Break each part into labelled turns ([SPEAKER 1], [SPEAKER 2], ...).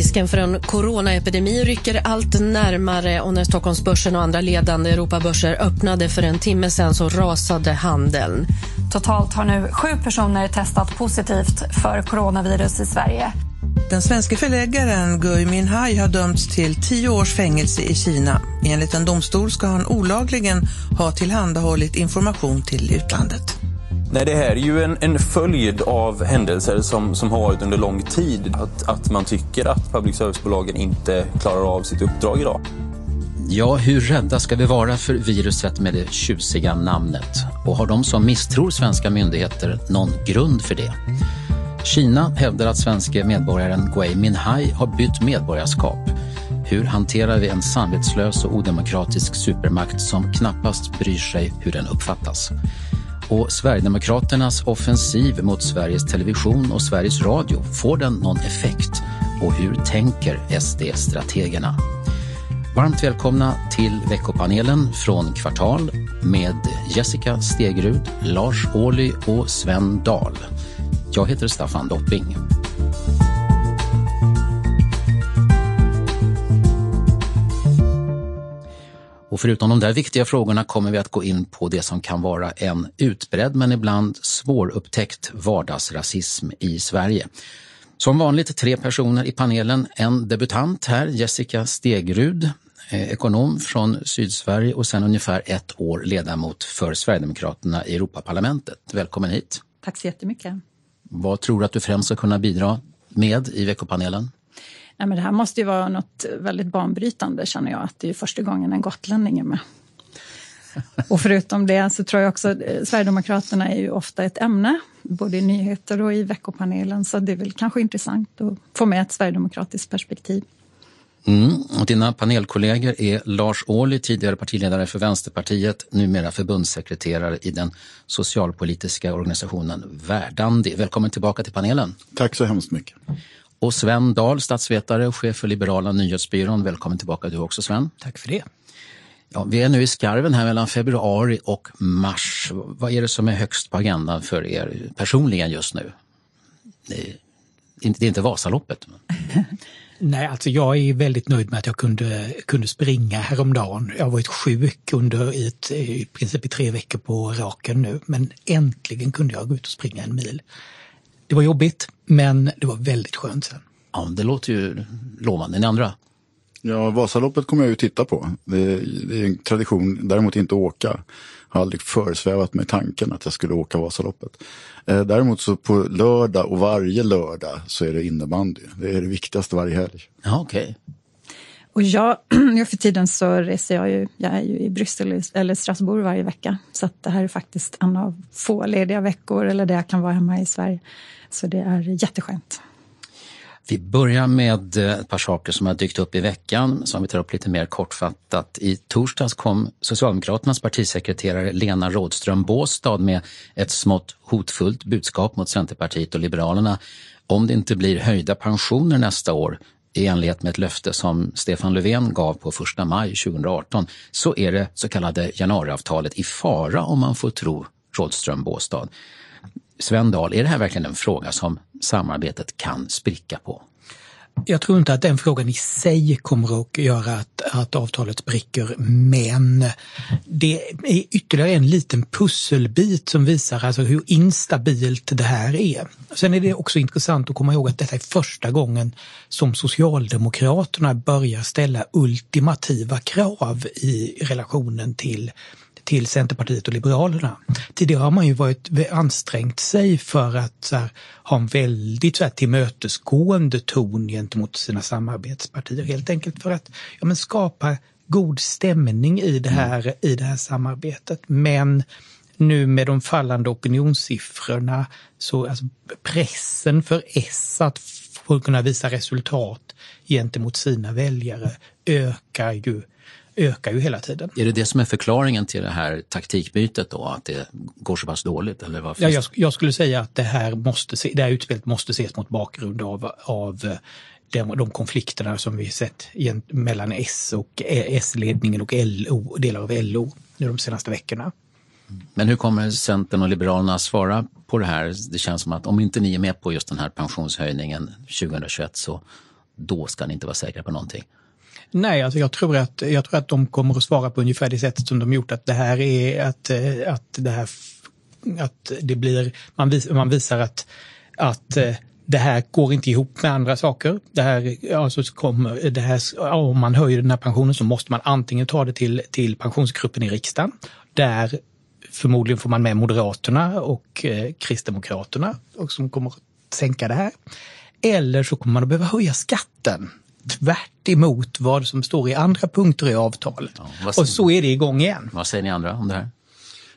[SPEAKER 1] Risken för en coronaepidemi rycker allt närmare och när Stockholmsbörsen och andra ledande Europabörser öppnade för en timme sedan så rasade handeln.
[SPEAKER 2] Totalt har nu sju personer testat positivt för coronavirus i Sverige.
[SPEAKER 3] Den svenska förläggaren Gui Minhai har dömts till tio års fängelse i Kina. Enligt en domstol ska han olagligen ha tillhandahållit information till utlandet.
[SPEAKER 4] Nej, det här är ju en, en följd av händelser som, som har varit under lång tid. Att, att man tycker att public service-bolagen inte klarar av sitt uppdrag idag.
[SPEAKER 5] Ja, hur rädda ska vi vara för viruset med det tjusiga namnet? Och har de som misstror svenska myndigheter någon grund för det? Kina hävdar att svenske medborgaren Gui Minhai har bytt medborgarskap. Hur hanterar vi en samvetslös och odemokratisk supermakt som knappast bryr sig hur den uppfattas? Och Sverigedemokraternas offensiv mot Sveriges Television och Sveriges Radio, får den någon effekt? Och hur tänker SD-strategerna? Varmt välkomna till veckopanelen från Kvartal med Jessica Stegrud, Lars Ohly och Sven Dahl. Jag heter Staffan Dopping. Och förutom de där viktiga frågorna kommer vi att gå in på det som kan vara en utbredd men ibland svårupptäckt vardagsrasism i Sverige. Som vanligt tre personer i panelen. En debutant här, Jessica Stegrud, eh, ekonom från Sydsverige och sen ungefär ett år ledamot för Sverigedemokraterna i Europaparlamentet. Välkommen hit!
[SPEAKER 6] Tack så jättemycket!
[SPEAKER 5] Vad tror du att du främst ska kunna bidra med i veckopanelen?
[SPEAKER 6] Nej, men det här måste ju vara något väldigt banbrytande känner jag, att det är första gången en gotlänning är med. Och förutom det så tror jag också att eh, Sverigedemokraterna är ju ofta ett ämne, både i nyheter och i veckopanelen, så det är väl kanske intressant att få med ett sverigedemokratiskt perspektiv.
[SPEAKER 5] Mm. Och dina panelkollegor är Lars Ohly, tidigare partiledare för Vänsterpartiet, numera förbundssekreterare i den socialpolitiska organisationen Verdandi. Välkommen tillbaka till panelen.
[SPEAKER 7] Tack så hemskt mycket.
[SPEAKER 5] Och Sven Dahl, statsvetare och chef för Liberala nyhetsbyrån. Välkommen tillbaka du också Sven.
[SPEAKER 8] Tack för det.
[SPEAKER 5] Ja, vi är nu i skarven här mellan februari och mars. Vad är det som är högst på agendan för er personligen just nu? Det är inte, Vasaloppet.
[SPEAKER 8] Nej, alltså jag är väldigt nöjd med att jag kunde, kunde springa häromdagen. Jag har varit sjuk under i, ett, i princip i tre veckor på raken nu, men äntligen kunde jag gå ut och springa en mil. Det var jobbigt, men det var väldigt skönt sen.
[SPEAKER 5] Ja, det låter ju lovande. Ni andra?
[SPEAKER 7] Ja, Vasaloppet kommer jag ju titta på. Det är, det är en tradition, däremot inte åka. Jag har aldrig föresvävat mig tanken att jag skulle åka Vasaloppet. Eh, däremot så på lördag och varje lördag så är det innebandy. Det är det viktigaste varje helg.
[SPEAKER 5] Ja, okej. Okay.
[SPEAKER 6] Och jag, jag för tiden så reser jag ju, jag är ju i Bryssel eller Strasbourg varje vecka. Så att det här är faktiskt en av få lediga veckor eller där jag kan vara hemma i Sverige. Så det är jätteskönt.
[SPEAKER 5] Vi börjar med eh, ett par saker som har dykt upp i veckan som vi tar upp lite mer kortfattat. I torsdags kom Socialdemokraternas partisekreterare Lena Rådström Båstad med ett smått hotfullt budskap mot Centerpartiet och Liberalerna. Om det inte blir höjda pensioner nästa år i enlighet med ett löfte som Stefan Löfven gav på 1 maj 2018 så är det så kallade januariavtalet i fara om man får tro Rådström Båstad. Sven Dahl, är det här verkligen en fråga som samarbetet kan spricka på?
[SPEAKER 8] Jag tror inte att den frågan i sig kommer att göra att, att avtalet spricker, men det är ytterligare en liten pusselbit som visar alltså hur instabilt det här är. Sen är det också intressant att komma ihåg att detta är första gången som Socialdemokraterna börjar ställa ultimativa krav i relationen till till Centerpartiet och Liberalerna. Tidigare har man ju varit ansträngt sig för att här, ha en väldigt så här, tillmötesgående ton gentemot sina samarbetspartier. Helt enkelt för att ja, men skapa god stämning i det här, mm. i det här samarbetet. Men nu med de fallande opinionssiffrorna så alltså pressen för S att få kunna visa resultat gentemot sina väljare ökar ju ökar ju hela tiden.
[SPEAKER 5] Är det det som är förklaringen till det här taktikbytet då, att det går så pass dåligt? Eller vad
[SPEAKER 8] ja, jag, jag, skulle säga att det här, måste se, det här utspelet måste ses mot bakgrund av, av eh, de, de konflikterna som vi sett mellan S och eh, S-ledningen och LO, delar av LO nu de senaste veckorna.
[SPEAKER 5] Men hur kommer Centern och Liberalerna svara på det här? Det känns som att om inte ni är med på just den här pensionshöjningen 2021 så då ska ni inte vara säkra på någonting.
[SPEAKER 8] Nej, alltså jag, tror att, jag tror att de kommer att svara på ungefär det sättet som de gjort. Att det här är att, eh, att det här att det blir, man, vis, man visar att, att eh, det här går inte ihop med andra saker. Det här, alltså kommer, det här, om man höjer den här pensionen så måste man antingen ta det till, till pensionsgruppen i riksdagen. Där förmodligen får man med Moderaterna och eh, Kristdemokraterna och som kommer att sänka det här. Eller så kommer man att behöva höja skatten tvärt emot vad som står i andra punkter i avtalet. Ja, och så är det igång igen.
[SPEAKER 5] Vad säger ni andra om det här?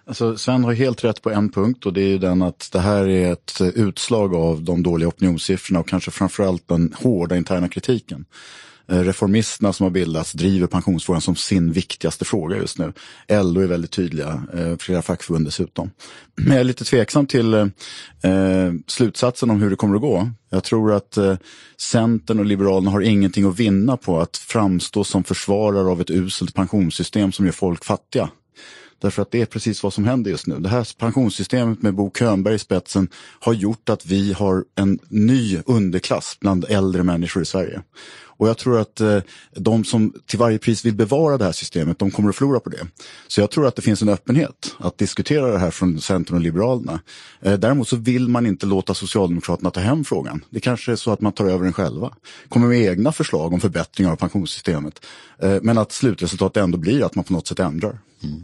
[SPEAKER 7] Alltså Sven har helt rätt på en punkt och det är ju den att det här är ett utslag av de dåliga opinionssiffrorna och kanske framförallt den hårda interna kritiken. Eh, reformisterna som har bildats driver pensionsfrågan som sin viktigaste fråga just nu. LO är väldigt tydliga, eh, flera fackförbund dessutom. Men jag är lite tveksam till eh, slutsatsen om hur det kommer att gå. Jag tror att Centern och Liberalerna har ingenting att vinna på att framstå som försvarare av ett uselt pensionssystem som gör folk fattiga. Därför att det är precis vad som händer just nu. Det här pensionssystemet med Bo Könberg i spetsen har gjort att vi har en ny underklass bland äldre människor i Sverige. Och jag tror att eh, de som till varje pris vill bevara det här systemet, de kommer att förlora på det. Så jag tror att det finns en öppenhet att diskutera det här från Centern och Liberalerna. Eh, däremot så vill man inte låta Socialdemokraterna ta hem frågan. Det kanske är så att man tar över den själva. Kommer med egna förslag om förbättringar av pensionssystemet. Eh, men att slutresultatet ändå blir att man på något sätt ändrar. Mm.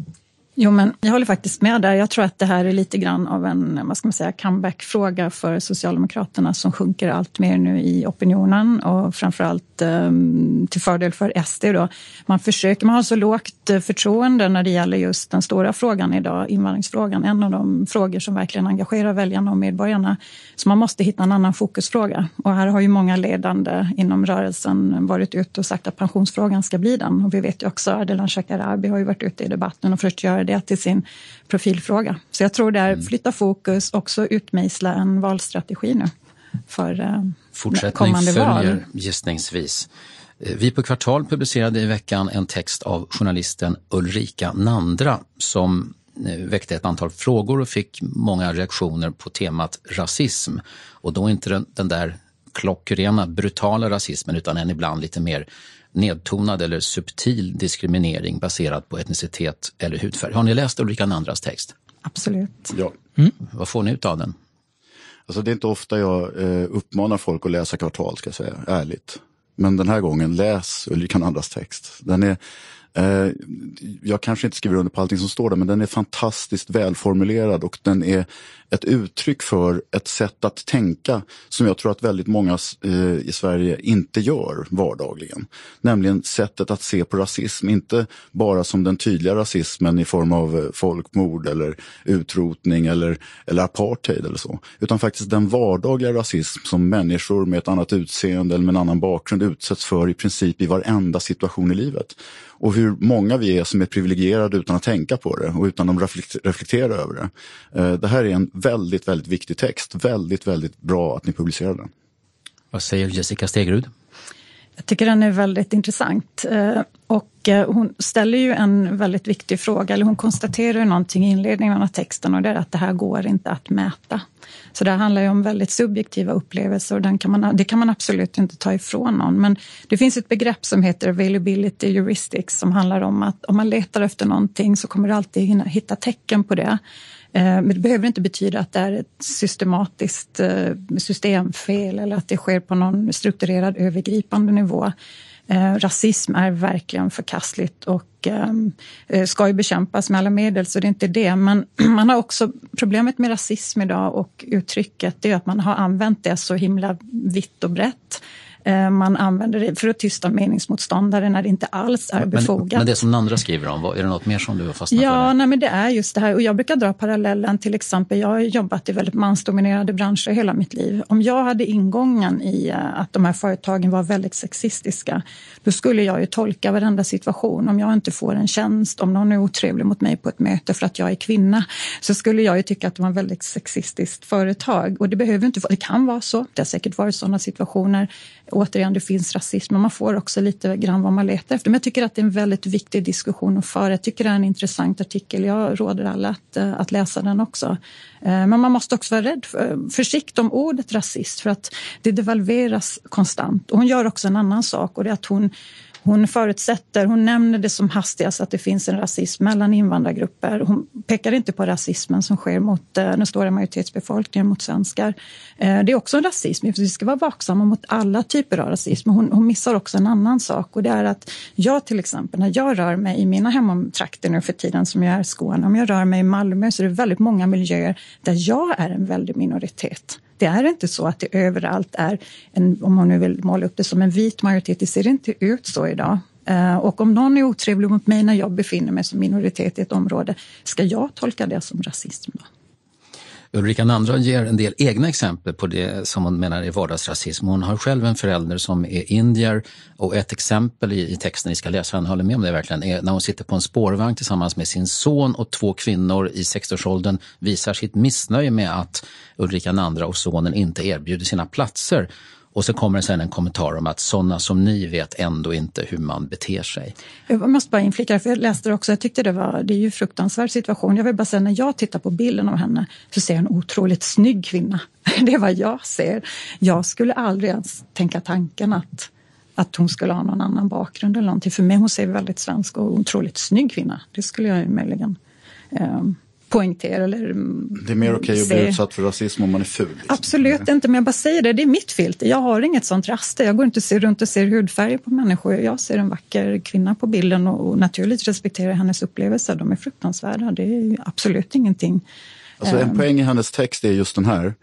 [SPEAKER 6] Jo, men jag håller faktiskt med där. Jag tror att det här är lite grann av en vad ska man säga, comeback-fråga för Socialdemokraterna som sjunker allt mer nu i opinionen och framförallt eh, till fördel för SD. Då. Man försöker, man har så lågt eh, förtroende när det gäller just den stora frågan idag, invandringsfrågan, en av de frågor som verkligen engagerar väljarna och medborgarna. Så man måste hitta en annan fokusfråga. Och här har ju många ledande inom rörelsen varit ute och sagt att pensionsfrågan ska bli den. Och vi vet ju också, Ardalan Shekarabi har ju varit ute i debatten och försökt göra det till sin profilfråga. Så jag tror det är mm. flytta fokus, också utmejsla en valstrategi nu för eh,
[SPEAKER 5] Fortsättning kommande följer val. gissningsvis. Eh, vi på Kvartal publicerade i veckan en text av journalisten Ulrika Nandra som eh, väckte ett antal frågor och fick många reaktioner på temat rasism. Och då inte den, den där klockrena, brutala rasismen utan en ibland lite mer nedtonad eller subtil diskriminering baserad på etnicitet eller hudfärg. Har ni läst Ulrika Nandras text?
[SPEAKER 6] Absolut.
[SPEAKER 7] Ja.
[SPEAKER 5] Mm. Vad får ni ut av den?
[SPEAKER 7] Alltså det är inte ofta jag eh, uppmanar folk att läsa Kvartal, ska jag säga, ärligt. Men den här gången, läs Ulrika Nandras text. Den är Eh, jag kanske inte skriver under på allting som står där, men den är fantastiskt välformulerad och den är ett uttryck för ett sätt att tänka som jag tror att väldigt många eh, i Sverige inte gör vardagligen. Nämligen sättet att se på rasism, inte bara som den tydliga rasismen i form av eh, folkmord eller utrotning eller, eller apartheid eller så. Utan faktiskt den vardagliga rasism som människor med ett annat utseende eller med en annan bakgrund utsätts för i princip i varenda situation i livet och hur många vi är som är privilegierade utan att tänka på det och utan att reflektera över det. Eh, det här är en väldigt, väldigt viktig text. Väldigt, väldigt bra att ni publicerar den.
[SPEAKER 5] Vad säger Jessica Stegrud?
[SPEAKER 6] Jag tycker den är väldigt intressant. Eh, och eh, hon ställer ju en väldigt viktig fråga, eller hon konstaterar ju någonting i inledningen av texten och det är att det här går inte att mäta. Så det handlar ju om väldigt subjektiva upplevelser och den kan man, det kan man absolut inte ta ifrån någon. Men det finns ett begrepp som heter availability heuristics som handlar om att om man letar efter någonting så kommer du alltid hitta tecken på det. Eh, men det behöver inte betyda att det är ett systematiskt eh, systemfel eller att det sker på någon strukturerad övergripande nivå. Eh, rasism är verkligen förkastligt och ska ju bekämpas med alla medel, så det är inte det. Men man har också problemet med rasism idag och uttrycket, det är att man har använt det så himla vitt och brett. Eh, man använder det för att tysta meningsmotståndare när det inte alls är befogat.
[SPEAKER 5] Men, men det som Nandra skriver om, är det något mer som du har fastnat
[SPEAKER 6] ja,
[SPEAKER 5] för?
[SPEAKER 6] Ja, nej, men det är just det här. Och jag brukar dra parallellen till exempel, jag har jobbat i väldigt mansdominerade branscher hela mitt liv. Om jag hade ingången i eh, att de här företagen var väldigt sexistiska, då skulle jag ju tolka varenda situation. Om jag inte får en tjänst, om någon är otrevlig mot mig på ett möte för att jag är kvinna, så skulle jag ju tycka att det var ett väldigt sexistiskt företag. Och det behöver inte det kan vara så. Det har säkert varit sådana situationer återigen, det finns rasism och man får också lite grann vad man letar efter. Men jag tycker att det är en väldigt viktig diskussion att föra. Jag tycker det är en intressant artikel. Jag råder alla att, eh, att läsa den också. Eh, men man måste också vara rädd för, försiktig om ordet rasist för att det devalveras konstant. Och hon gör också en annan sak och det är att hon hon förutsätter, hon nämner det som hastigast att det finns en rasism mellan invandrargrupper. Hon pekar inte på rasismen som sker mot eh, den stora majoritetsbefolkningen, mot svenskar. Eh, det är också en rasism, vi ska vara vaksamma mot alla typer av rasism. Hon, hon missar också en annan sak och det är att jag till exempel, när jag rör mig i mina hemtrakter nu för tiden som jag är i Skåne, om jag rör mig i Malmö så är det väldigt många miljöer där jag är en väldig minoritet. Det är inte så att det överallt är, en, om man nu vill måla upp det som en vit majoritet, det ser inte ut så idag. Eh, och om någon är otrevlig mot mig när jag befinner mig som minoritet i ett område, ska jag tolka det som rasism då?
[SPEAKER 5] Ulrika Nandra ger en del egna exempel på det som hon menar är vardagsrasism. Hon har själv en förälder som är indier och ett exempel i, i texten ni ska läsa, han håller med om det verkligen, är när hon sitter på en spårvagn tillsammans med sin son och två kvinnor i 60-årsåldern visar sitt missnöje med att Ulrika Nandra och sonen inte erbjuder sina platser. Och så kommer det sen en kommentar om att sådana som ni vet ändå inte hur man beter sig.
[SPEAKER 6] Jag måste bara inflika, för jag läste det också, jag tyckte det var, det är ju en fruktansvärd situation. Jag vill bara säga, när jag tittar på bilden av henne så ser jag en otroligt snygg kvinna. Det är vad jag ser. Jag skulle aldrig ens tänka tanken att att hon skulle ha någon annan bakgrund eller någonting. För mig hon ser väldigt svensk och otroligt snygg kvinna. Det skulle jag ju möjligen um, poängtera. Eller
[SPEAKER 7] det är mer okej okay att bli utsatt för rasism om man är ful. Liksom.
[SPEAKER 6] Absolut inte, men jag bara säger det, det är mitt filter. Jag har inget sånt raster. Jag går inte runt och ser hudfärger på människor. Jag ser en vacker kvinna på bilden och, naturligtvis respekterar hennes upplevelser. De är fruktansvärda. Det är absolut ingenting.
[SPEAKER 7] Alltså en ehm. poäng i hennes text är just den här,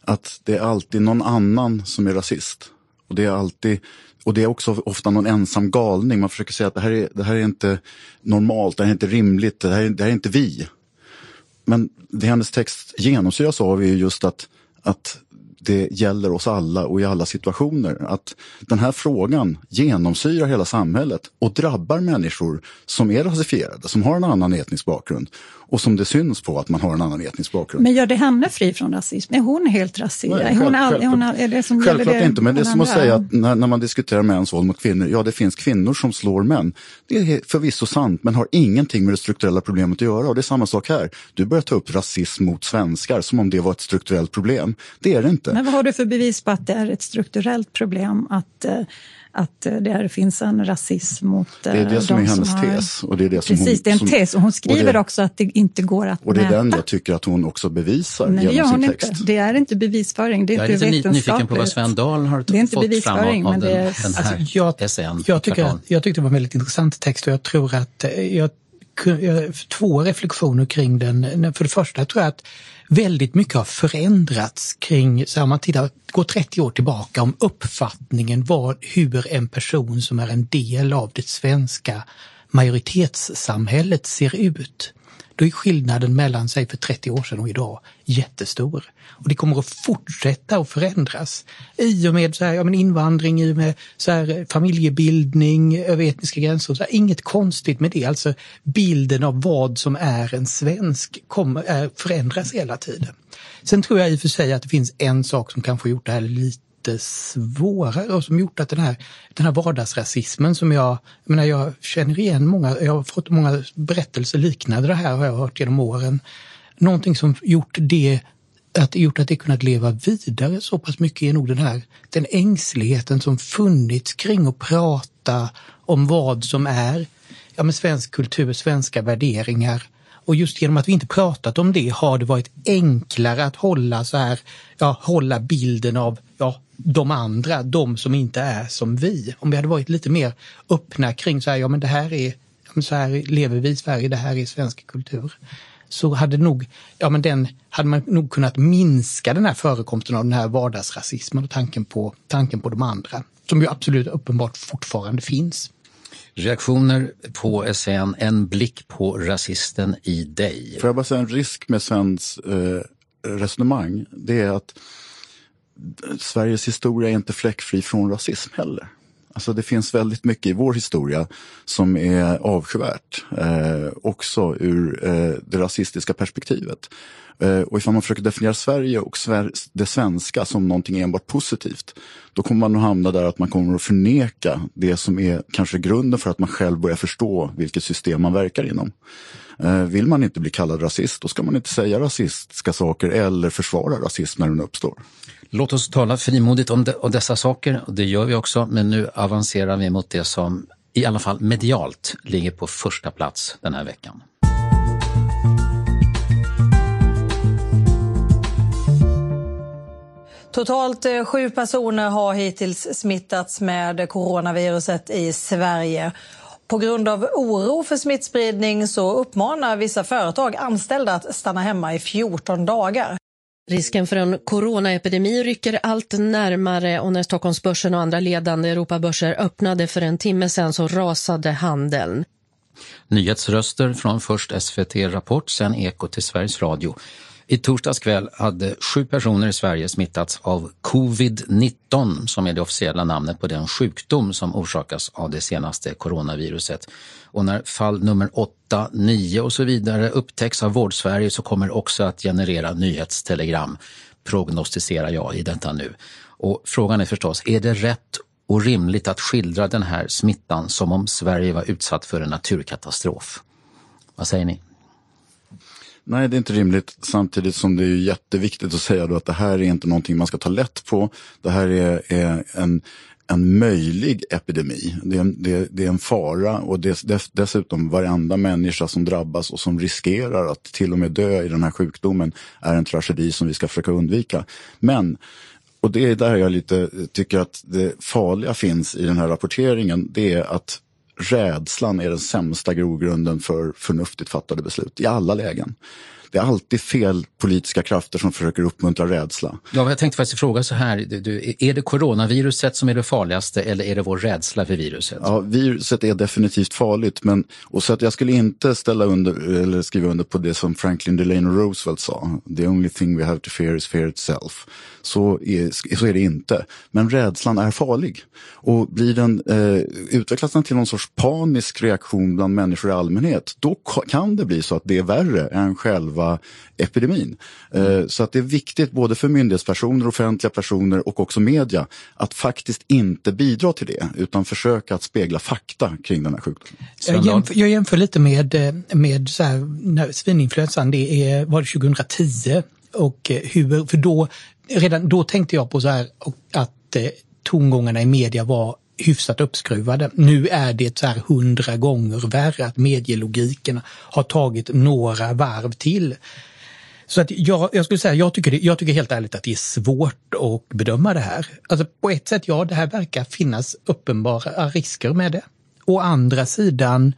[SPEAKER 7] att det är alltid någon annan som är rasist. Och det är alltid och det är också ofta någon ensam galning. Man försöker säga att det här är, det här är inte normalt, det här är inte rimligt, det här är, det här är inte vi. Men det hennes text genomsyras av är just att, att det gäller oss alla och i alla situationer. Att den här frågan genomsyrar hela samhället och drabbar människor som är rasifierade, som har en annan etnisk bakgrund och som det syns på att man har en annan etnisk bakgrund.
[SPEAKER 6] Men gör det henne fri från rasism? Är hon helt?
[SPEAKER 7] Nej, själv, självklart, är det som självklart det inte, men det är som att säga att när, när, man diskuterar mäns våld mot kvinnor, ja det finns kvinnor som slår män. Det är förvisso sant, men har ingenting med det strukturella problemet att göra. Och det är samma sak här. Du börjar ta upp rasism mot svenskar som om det var ett strukturellt problem. Det är det inte.
[SPEAKER 6] Men vad har du för bevis på att det är ett strukturellt problem att eh, att det finns en rasism mot
[SPEAKER 7] Det är det som är hennes som tes. Och det är det
[SPEAKER 6] som Precis,
[SPEAKER 7] hon,
[SPEAKER 6] det är en tes. Och hon skriver
[SPEAKER 7] och det,
[SPEAKER 6] också att det inte går att.
[SPEAKER 7] Och det är mäta. den jag tycker att hon också bevisar
[SPEAKER 6] Nej,
[SPEAKER 7] genom sin
[SPEAKER 6] text.
[SPEAKER 7] Inte.
[SPEAKER 6] Det är inte bevisföring, det är
[SPEAKER 5] jag
[SPEAKER 6] inte
[SPEAKER 5] är lite nyfiken på vad Sven Dahl har det är inte fått fram av, av den, är... den här alltså,
[SPEAKER 8] jag,
[SPEAKER 5] essän.
[SPEAKER 8] Jag, tycker, jag tyckte det var en väldigt intressant text och jag tror att eh, jag Eh, två reflektioner kring den. För det första tror jag att väldigt mycket har förändrats kring, så om man tittar, går 30 år tillbaka, om uppfattningen var hur en person som är en del av det svenska majoritetssamhället ser ut då är skillnaden mellan sig för 30 år sedan och idag jättestor. Och det kommer att fortsätta att förändras i och med så här, ja, men invandring, i och med så här, eh, familjebildning över etniska gränser. Så här, inget konstigt med det. Alltså bilden av vad som är en svensk kommer, är, förändras hela tiden. Sen tror jag i och för sig att det finns en sak som kanske gjort det här lite lite svårare och som gjort att den här, den här vardagsrasismen som jag, jag menar jag känner igen många, jag har fått många berättelser liknande det här har jag hört genom åren. Någonting som gjort det att gjort att det kunnat leva vidare så pass mycket är nog den här den ängsligheten som funnits kring att prata om vad som är ja, men svensk kultur, svenska värderingar. Och just genom att vi inte pratat om det har det varit enklare att hålla så här, ja, hålla bilden av de andra, de som inte är som vi. Om vi hade varit lite mer öppna kring så här, ja men det här är, så här lever vi i Sverige, det här är svensk kultur så hade, nog, ja, men den, hade man nog kunnat minska den här förekomsten av den här vardagsrasismen och tanken på, tanken på de andra, som ju absolut uppenbart fortfarande finns.
[SPEAKER 5] Reaktioner på essän En blick på rasisten i dig.
[SPEAKER 7] Får jag bara säga en risk med Svens eh, resonemang, det är att Sveriges historia är inte fläckfri från rasism heller. Alltså det finns väldigt mycket i vår historia som är avskyvärt, eh, också ur eh, det rasistiska perspektivet. Eh, och ifall man försöker definiera Sverige och Sver det svenska som någonting enbart positivt, då kommer man att hamna där att man kommer att förneka det som är kanske grunden för att man själv börjar förstå vilket system man verkar inom. Eh, vill man inte bli kallad rasist, då ska man inte säga rasistiska saker eller försvara rasism när den uppstår.
[SPEAKER 5] Låt oss tala frimodigt om, de, om dessa saker, och det gör vi också, men nu avancerar vi mot det som i alla fall medialt ligger på första plats den här veckan.
[SPEAKER 9] Totalt eh, sju personer har hittills smittats med coronaviruset i Sverige. På grund av oro för smittspridning så uppmanar vissa företag anställda att stanna hemma i 14 dagar.
[SPEAKER 1] Risken för en coronaepidemi rycker allt närmare och när Stockholmsbörsen och andra ledande Europabörser öppnade för en timme sedan så rasade handeln.
[SPEAKER 5] Nyhetsröster från först SVT Rapport, sen Eko till Sveriges Radio. I torsdags kväll hade sju personer i Sverige smittats av covid-19 som är det officiella namnet på den sjukdom som orsakas av det senaste coronaviruset. Och när fall nummer 8, 9 och så vidare upptäcks av Vårdsverige så kommer det också att generera nyhetstelegram, prognostiserar jag i detta nu. Och frågan är förstås, är det rätt och rimligt att skildra den här smittan som om Sverige var utsatt för en naturkatastrof? Vad säger ni?
[SPEAKER 7] Nej, det är inte rimligt. Samtidigt som det är jätteviktigt att säga då att det här är inte någonting man ska ta lätt på. Det här är, är en, en möjlig epidemi. Det är en, det, det är en fara och det, dessutom varenda människa som drabbas och som riskerar att till och med dö i den här sjukdomen är en tragedi som vi ska försöka undvika. Men och det är där jag lite tycker att det farliga finns i den här rapporteringen. Det är att rädslan är den sämsta grogrunden för förnuftigt fattade beslut i alla lägen. Det är alltid fel politiska krafter som försöker uppmuntra rädsla.
[SPEAKER 5] Ja, jag tänkte faktiskt fråga så här, du, är det coronaviruset som är det farligaste eller är det vår rädsla för viruset?
[SPEAKER 7] Ja, viruset är definitivt farligt, men och så att jag skulle inte ställa under, eller skriva under på det som Franklin Delano Roosevelt sa. The only thing we have to fear is fear itself. Så är, så är det inte. Men rädslan är farlig. Och blir den, eh, utvecklas den till någon sorts panisk reaktion bland människor i allmänhet, då kan det bli så att det är värre än själva epidemin. Mm. Så att det är viktigt både för myndighetspersoner, offentliga personer och också media att faktiskt inte bidra till det utan försöka att spegla fakta kring den här sjukdomen.
[SPEAKER 8] Jag jämför, jag jämför lite med, eh, med så här, svininfluensan, det är, var det 2010 och eh, hur, för då, redan då tänkte jag på så här att tongångarna i media var hyfsat uppskruvade. Nu är det så här hundra gånger värre att medielogiken har tagit några varv till. Så att jag, jag skulle säga, jag tycker, det, jag tycker helt ärligt att det är svårt att bedöma det här. Alltså på ett sätt, ja, det här verkar finnas uppenbara risker med det. Å andra sidan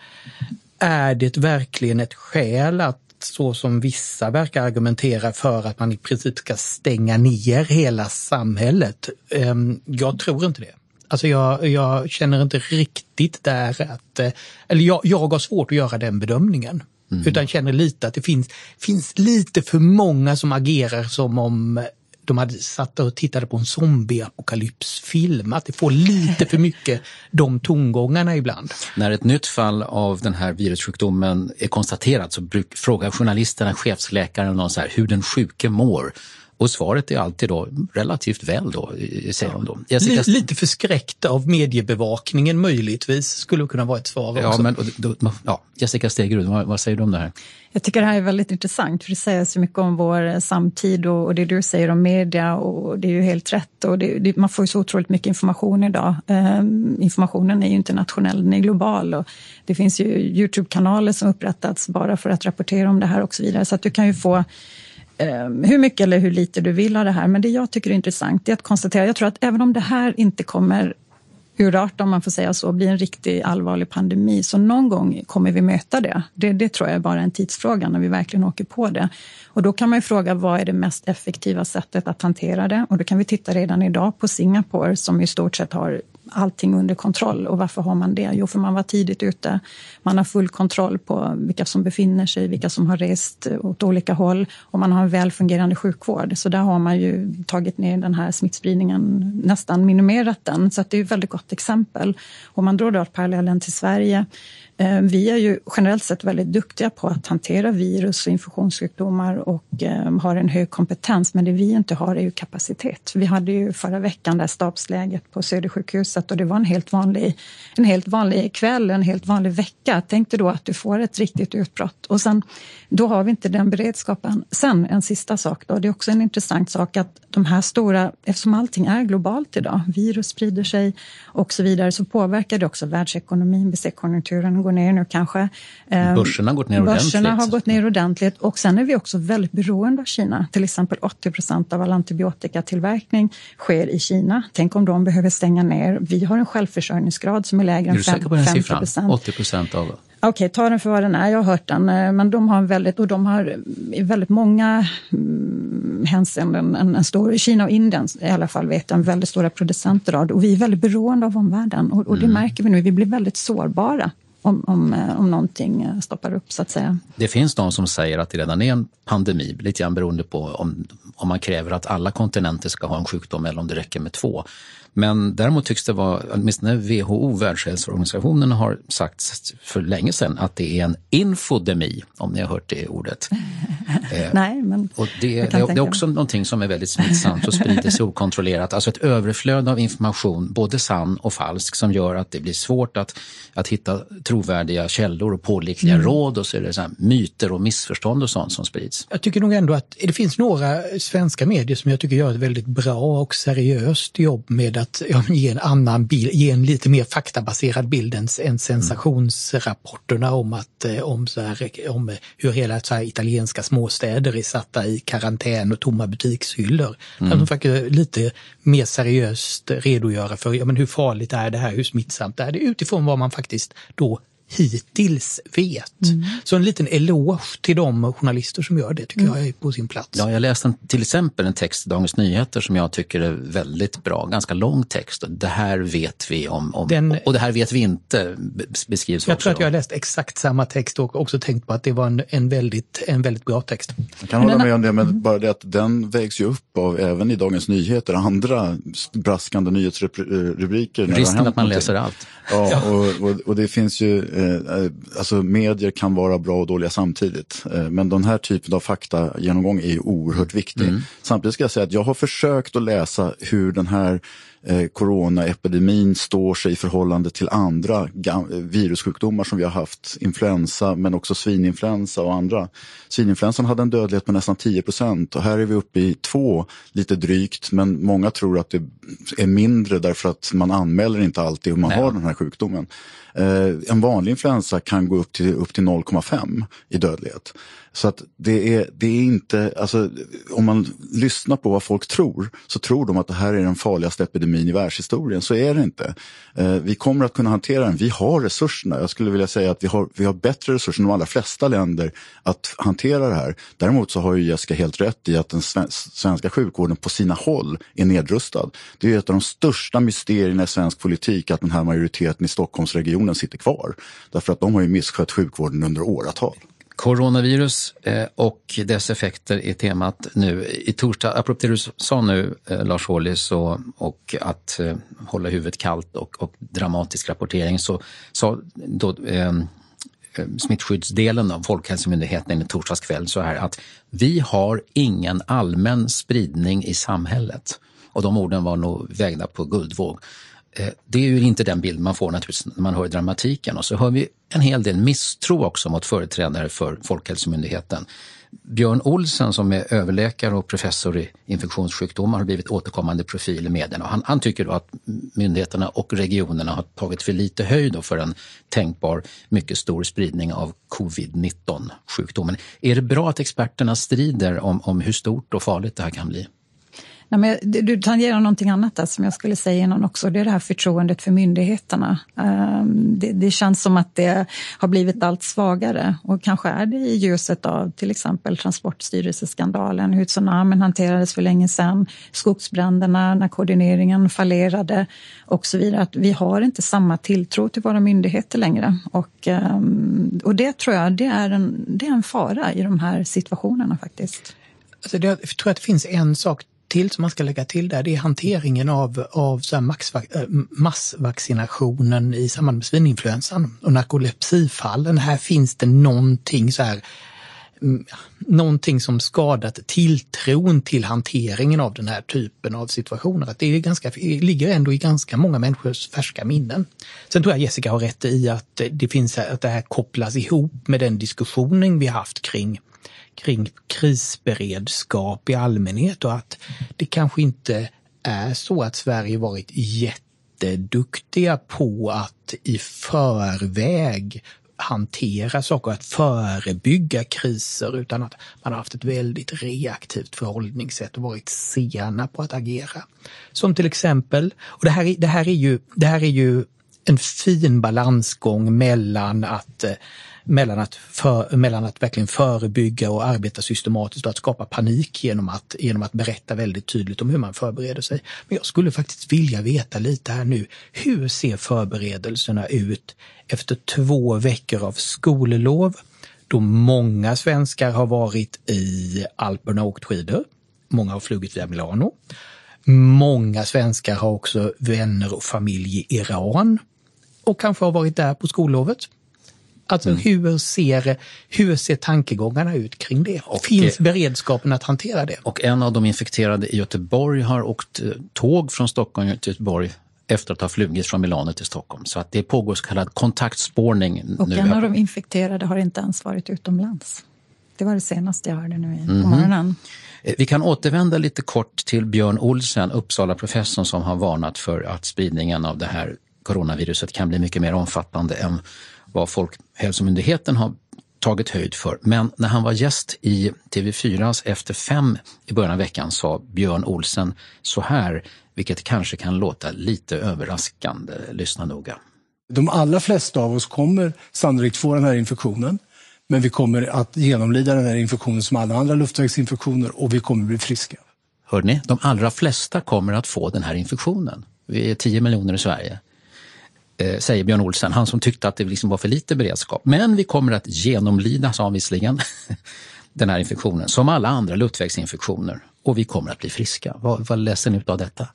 [SPEAKER 8] är det verkligen ett skäl att så som vissa verkar argumentera för att man i princip ska stänga ner hela samhället. Ehm, jag tror inte det. Alltså jag, jag känner inte riktigt där att, eh, eller jag, jag har svårt att göra den bedömningen. Mm. Utan känner lite att det finns, finns lite för många som agerar som om de hade satt och tittade på en zombieapokalypsfilm. Att det får lite för mycket de tongångarna ibland.
[SPEAKER 5] När ett nytt fall av den här virussjukdomen är konstaterat så bruk, frågar journalisterna chefsläkaren någon så här, hur den sjuke mår. Och svaret är alltid då relativt väl då, säger de då.
[SPEAKER 8] Jessica... Lite förskräckt av mediebevakningen möjligtvis skulle kunna vara ett svar
[SPEAKER 5] ja,
[SPEAKER 8] också.
[SPEAKER 5] Men, då, ja, Jessica Stegerud, vad, vad, säger du om det här?
[SPEAKER 6] Jag tycker det här är väldigt intressant för det säger så mycket om vår samtid och, och det du säger om media och det är ju helt rätt och det, det, man får ju så otroligt mycket information idag. Um, informationen är ju inte nationell, den är global och det finns ju Youtube-kanaler som upprättats bara för att rapportera om det här och så vidare så att du kan ju få Ehm, Ehm, hur mycket eller hur lite du vill av det här. Men det jag tycker är intressant är att konstatera, jag tror att även om det här inte kommer urarta, om man får säga så, bli en riktigt allvarlig pandemi, så någon gång kommer vi möta det. det. Det tror jag är bara en tidsfråga när vi verkligen åker på det. Och då kan man ju fråga, vad är det mest effektiva sättet att hantera det? Och då kan vi titta redan idag på Singapore som i stort sett har allting under kontroll. Och varför har man det? Jo, för man var tidigt ute. Man har full kontroll på vilka som befinner sig, vilka som har rest åt olika håll och man har en väl fungerande sjukvård. Så där har man ju tagit ner den här smittspridningen, nästan minimerat den. Så det är ett väldigt gott exempel. Om man drar då parallellen till Sverige Eh, vi är ju generellt sett väldigt duktiga på att hantera virus och infektionssjukdomar och eh, har en hög kompetens, men det vi inte har är ju kapacitet. Vi hade ju förra veckan det stabsläget på Södersjukhuset och det var en helt vanlig, en helt vanlig kväll, en helt vanlig vecka. Tänk dig då att du får ett riktigt utbrott och sen då har vi inte den beredskapen. Sen en sista sak då, det är också en intressant sak att de här stora, eftersom allting är globalt idag, virus sprider sig och så vidare, så påverkar det också världsekonomin. Vi ser konjunkturen går ner nu kanske.
[SPEAKER 5] Ehm, Börserna har gått ner ordentligt.
[SPEAKER 6] Börserna har gått ner ordentligt och sen är vi också väldigt beroende av Kina. Till exempel 80 procent av all antibiotikatillverkning sker i Kina. Tänk om de behöver stänga ner. Vi har en självförsörjningsgrad som är lägre än 50 procent.
[SPEAKER 5] 80 procent av
[SPEAKER 6] Okej, okay, ta den för vad den är. Jag har hört den. Eh, men de har väldigt, och de har i väldigt många mm, hänseenden en, en stor, Kina och Indien i alla fall vet en väldigt stora producenter av det. Och vi är väldigt beroende av omvärlden och, och det mm. märker vi nu. Vi blir väldigt sårbara om, om, eh, om någonting eh, stoppar upp så att säga.
[SPEAKER 5] Det finns de som säger att det redan är en pandemi, lite grann beroende på om, om man kräver att alla kontinenter ska ha en sjukdom eller om det räcker med två. Men däremot tycks det vara, åtminstone WHO, Världshälsoorganisationen, har sagt för länge sedan att det är en infodemi, om ni har hört det ordet.
[SPEAKER 6] Eh, Nej, men
[SPEAKER 5] och det, det, det är också någonting som är väldigt smittsamt och sprider sig okontrollerat. Alltså ett överflöd av information, både sann och falsk, som gör att det blir svårt att, att hitta trovärdiga källor och pålitliga mm. råd och så är det så myter och missförstånd och sånt som sprids.
[SPEAKER 8] Jag tycker nog ändå att det finns några svenska medier som jag tycker gör ett väldigt bra och seriöst jobb med att ja, ge en annan bild, ge en lite mer faktabaserad bild än, än sensationsrapporterna om, att, eh, om, så här, om hur hela så här, italienska småstäder är satta i karantän och tomma butikshyllor. Mm. Att de faktiskt lite mer seriöst redogöra för ja, men hur farligt är det här, hur smittsamt är det utifrån vad man faktiskt då hittills vet. Mm. Så en liten eloge till de journalister som gör det tycker mm. jag är på sin plats.
[SPEAKER 5] Ja, jag läste en, till exempel en text i Dagens Nyheter som jag tycker är väldigt bra, ganska lång text. Det här vet vi om, om Den, och det här vet vi inte beskrivs
[SPEAKER 8] Jag
[SPEAKER 5] också
[SPEAKER 8] tror att jag har läst exakt samma text och också tänkt på att det var en, en, väldigt, en väldigt bra text.
[SPEAKER 7] Jag kan hålla med om det, men bara det att den vägs ju upp av även i Dagens Nyheter, andra braskande nyhetsrubriker.
[SPEAKER 5] Risken att man läser allt.
[SPEAKER 7] Ja, och, och, och det finns ju eh, alltså medier kan vara bra och dåliga samtidigt. Eh, men den här typen av faktagenomgång är ju oerhört viktig. Mm. Samtidigt ska jag säga att jag har försökt att läsa hur den här eh, coronaepidemin står sig i förhållande till andra virussjukdomar som vi har haft. Influensa men också svininfluensa och andra. Svininfluensan hade en dödlighet på nästan 10 procent och här är vi uppe i två lite drygt men många tror att det är mindre därför att man anmäler inte alltid hur man Nej. har den här sjukdomen. Eh, en vanlig influensa kan gå upp till, upp till 0,5 i dödlighet. Så att det är, det är inte, alltså om man lyssnar på vad folk tror så tror de att det här är den farligaste epidemin i världshistorien. Så är det inte. Eh, vi kommer att kunna hantera den. Vi har resurserna. Jag skulle vilja säga att vi har, vi har bättre resurser än de allra flesta länder att hantera det här. Däremot så har ju Jessica helt rätt i att den svenska sjukvården på sina håll är nedrustad. Det är ett av de största mysterierna i svensk politik att den här majoriteten i Stockholmsregionen sitter kvar. Därför att de har ju misskött sjukvården under åratal.
[SPEAKER 5] Coronavirus eh, och dess effekter är temat nu. I torsdag, apropå det du sa nu eh, Lars Ohly, och att eh, hålla huvudet kallt och, och dramatisk rapportering, så sa då ehm, eh, smittskyddsdelen av Folkhälsomyndigheten i torsdags kväll så här att vi har ingen allmän spridning i samhället. Och de orden var nog vägda på guldvåg. Eh, det är ju inte den bild man får naturligtvis när man hör dramatiken. Och så hör vi en hel del misstro också mot företrädare för Folkhälsomyndigheten. Björn Olsen som är överläkare och professor i infektionssjukdomar har blivit återkommande profil i medierna. Han, han tycker då att myndigheterna och regionerna har tagit för lite höjd för en tänkbar mycket stor spridning av covid-19 sjukdomen. Är det bra att experterna strider om, om hur stort och farligt det här kan bli?
[SPEAKER 6] Nej, men du tangerar någonting annat där som jag skulle säga innan också. Det är det här förtroendet för myndigheterna. Ehm, det, det, känns som att det har blivit allt svagare och kanske är det i ljuset av till exempel Transportstyrelseskandalen, hur tsunamin hanterades för länge sedan, skogsbränderna, när koordineringen fallerade och så vidare. Att vi har inte samma tilltro till våra myndigheter längre. Och, ehm, och det tror jag det är, en, det är en fara i de här situationerna faktiskt.
[SPEAKER 8] Alltså det, jag tror att det finns en sak till som man ska lägga till där, det är hanteringen av, av så eh, massvaccinationen i samband med svininfluensan och narkolepsifallen. Här finns det någonting så här mm, någonting som skadat tilltron till hanteringen av den här typen av situationer. Att det, är ganska, det ligger ändå i ganska många människors färska minnen. Sen tror jag Jessica har rätt i att det finns att det här kopplas ihop med den diskussionen vi haft kring kring krisberedskap i allmänhet och att det kanske inte är så att Sverige varit jätteduktiga på att i förväg hantera saker, att förebygga kriser utan att man har haft ett väldigt reaktivt förhållningssätt och varit sena på att agera. Som till exempel, och det här, det här, är, ju, det här är ju en fin balansgång mellan att eh, mellan att, för, mellan att verkligen förebygga och arbeta systematiskt och att skapa panik genom att, genom att berätta väldigt tydligt om hur man förbereder sig. Men jag skulle faktiskt vilja veta lite här nu, hur ser förberedelserna ut efter två veckor av skollov då många svenskar har varit i Alperna och åkt skidor. Många har flugit via Milano. Många svenskar har också vänner och familj i Iran och kanske har varit där på skollovet. Alltså mm. hur, ser, hur ser tankegångarna ut kring det? Och, Finns beredskapen att hantera det?
[SPEAKER 5] Och en av de infekterade i Göteborg har åkt eh, tåg från Stockholm till Göteborg efter att ha flugit från Milano till Stockholm. Så att det pågår så kallad kontaktspårning.
[SPEAKER 6] Och nu. en av de infekterade har inte ens varit utomlands. Det var det senaste jag hörde nu mm -hmm. på morgonen.
[SPEAKER 5] Eh, vi kan återvända lite kort till Björn Olsen, Uppsala professorn som har varnat för att spridningen av det här coronaviruset kan bli mycket mer omfattande än vad Folkhälsomyndigheten har tagit höjd för. Men när han var gäst i TV4s Efter fem i början av veckan sa Björn Olsen så här, vilket kanske kan låta lite överraskande. Lyssna noga.
[SPEAKER 10] De allra flesta av oss kommer sannolikt få den här infektionen. Men vi kommer att genomlida den här infektionen som alla andra luftvägsinfektioner och vi kommer bli friska.
[SPEAKER 5] Hörde ni? De allra flesta kommer att få den här infektionen. Vi är 10 miljoner i Sverige Eh, säger Björn Olsen, han som tyckte att det liksom var för lite beredskap. Men vi kommer att genomlida, sa han visserligen, den här infektionen som alla andra luftvägsinfektioner och vi kommer att bli friska. Vad, vad läser ni av detta?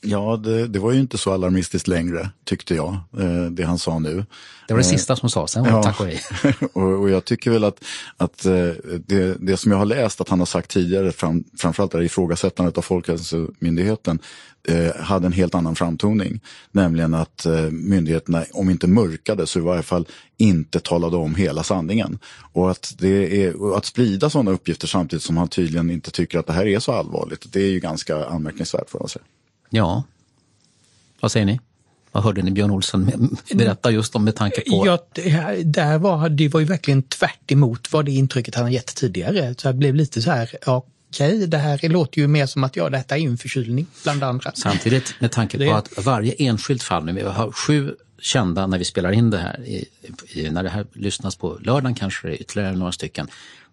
[SPEAKER 7] Ja, det, det, var ju inte så alarmistiskt längre, tyckte jag, eh, det han sa nu.
[SPEAKER 5] Det var det eh, sista som sades, sen var ja. tack och hej.
[SPEAKER 7] och, jag tycker väl att, att eh, det, det som jag har läst att han har sagt tidigare, fram, framförallt det ifrågasättandet av Folkhälsomyndigheten, hade en helt annan framtoning. Nämligen att myndigheterna, om inte mörkade, så i varje fall inte talade om hela sanningen. Och att, det är, att sprida sådana uppgifter samtidigt som han tydligen inte tycker att det här är så allvarligt, det är ju ganska anmärkningsvärt för att säga.
[SPEAKER 5] Ja, vad säger ni? Vad hörde ni Björn Olsson berätta just om med tanke på?
[SPEAKER 8] Ja, det, där var, det var ju verkligen tvärt vad det intrycket han gett tidigare. Så jag blev lite så här, ja, okej, det här låter ju mer som att ja, detta är en förkylning bland andra.
[SPEAKER 5] Samtidigt med tanke på att varje enskilt fall, nu vi har sju kända när vi spelar in det här, i, i, när det här lyssnas på lördagen kanske det är ytterligare några stycken.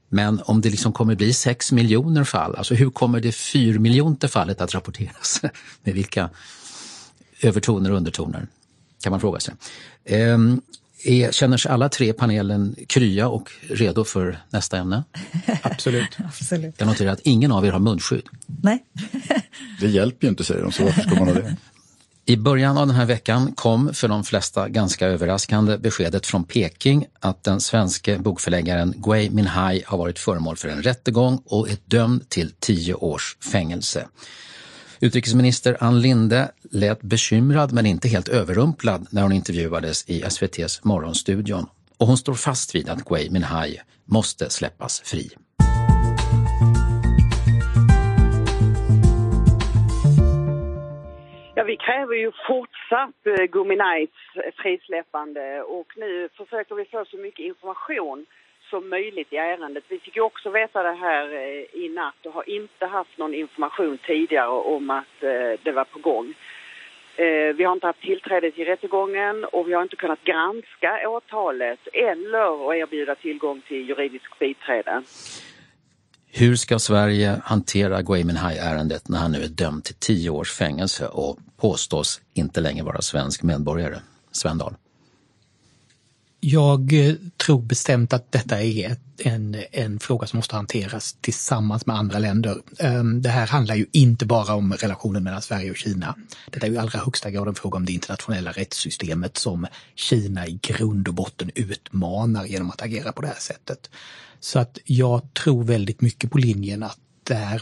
[SPEAKER 5] Men om det liksom kommer bli 6 miljoner fall, alltså hur kommer det 4 miljonte fallet att rapporteras? Med vilka övertoner och undertoner? Kan man fråga sig. Ehm, är, känner sig alla tre panelen krya och redo för nästa ämne?
[SPEAKER 8] Absolut.
[SPEAKER 6] Absolut.
[SPEAKER 5] Jag noterar att ingen av er har munskydd.
[SPEAKER 6] Nej.
[SPEAKER 7] det hjälper ju inte säger de, så varför ska man ha det?
[SPEAKER 5] I början av den här veckan kom för de flesta ganska överraskande beskedet från Peking att den svenske bokförläggaren Gui Minhai har varit föremål för en rättegång och är dömd till tio års fängelse. Utrikesminister Ann Linde lät bekymrad men inte helt överrumplad när hon intervjuades i SVTs Morgonstudion. Och hon står fast vid att Gui Minhai måste släppas fri.
[SPEAKER 11] Vi kräver ju fortsatt eh, Guminais eh, frisläppande och nu försöker vi få så mycket information som möjligt i ärendet. Vi fick ju också veta det här eh, i natt och har inte haft någon information tidigare om att eh, det var på gång. Eh, vi har inte haft tillträde till rättegången och vi har inte kunnat granska åtalet eller erbjuda tillgång till juridisk biträde.
[SPEAKER 5] Hur ska Sverige hantera Gui Minhai-ärendet när han nu är dömd till tio års fängelse och påstås inte längre vara svensk medborgare? Svendal?
[SPEAKER 8] Jag eh, tror bestämt att detta är en, en fråga som måste hanteras tillsammans med andra länder. Ehm, det här handlar ju inte bara om relationen mellan Sverige och Kina. Det är i allra högsta grad en fråga om det internationella rättssystemet som Kina i grund och botten utmanar genom att agera på det här sättet. Så att jag tror väldigt mycket på linjen att det här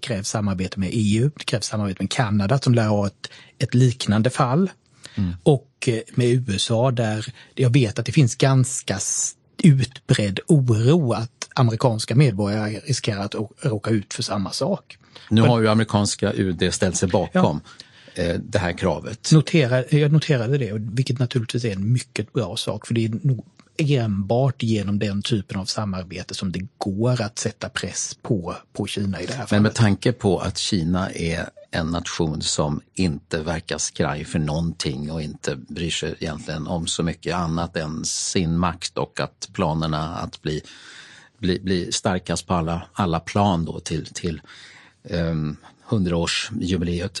[SPEAKER 8] krävs samarbete med EU, det krävs samarbete med Kanada som lär ha ett, ett liknande fall. Mm. Och eh, med USA där jag vet att det finns ganska utbredd oro att amerikanska medborgare riskerar att råka ut för samma sak.
[SPEAKER 5] Nu har ju amerikanska UD ställt sig bakom ja. Eh, det här kravet.
[SPEAKER 8] Notera, jag noterade det, vilket naturligtvis är en mycket bra sak för det är nog enbart genom den typen av samarbete som det går att sätta press på, på Kina i det här fallet.
[SPEAKER 5] Men med tanke på att Kina är en nation som inte verkar skraj för någonting och inte bryr sig egentligen om så mycket annat än sin makt och att planerna att bli, bli, bli starkast på alla, alla plan då till, till um, 100-årsjubileet.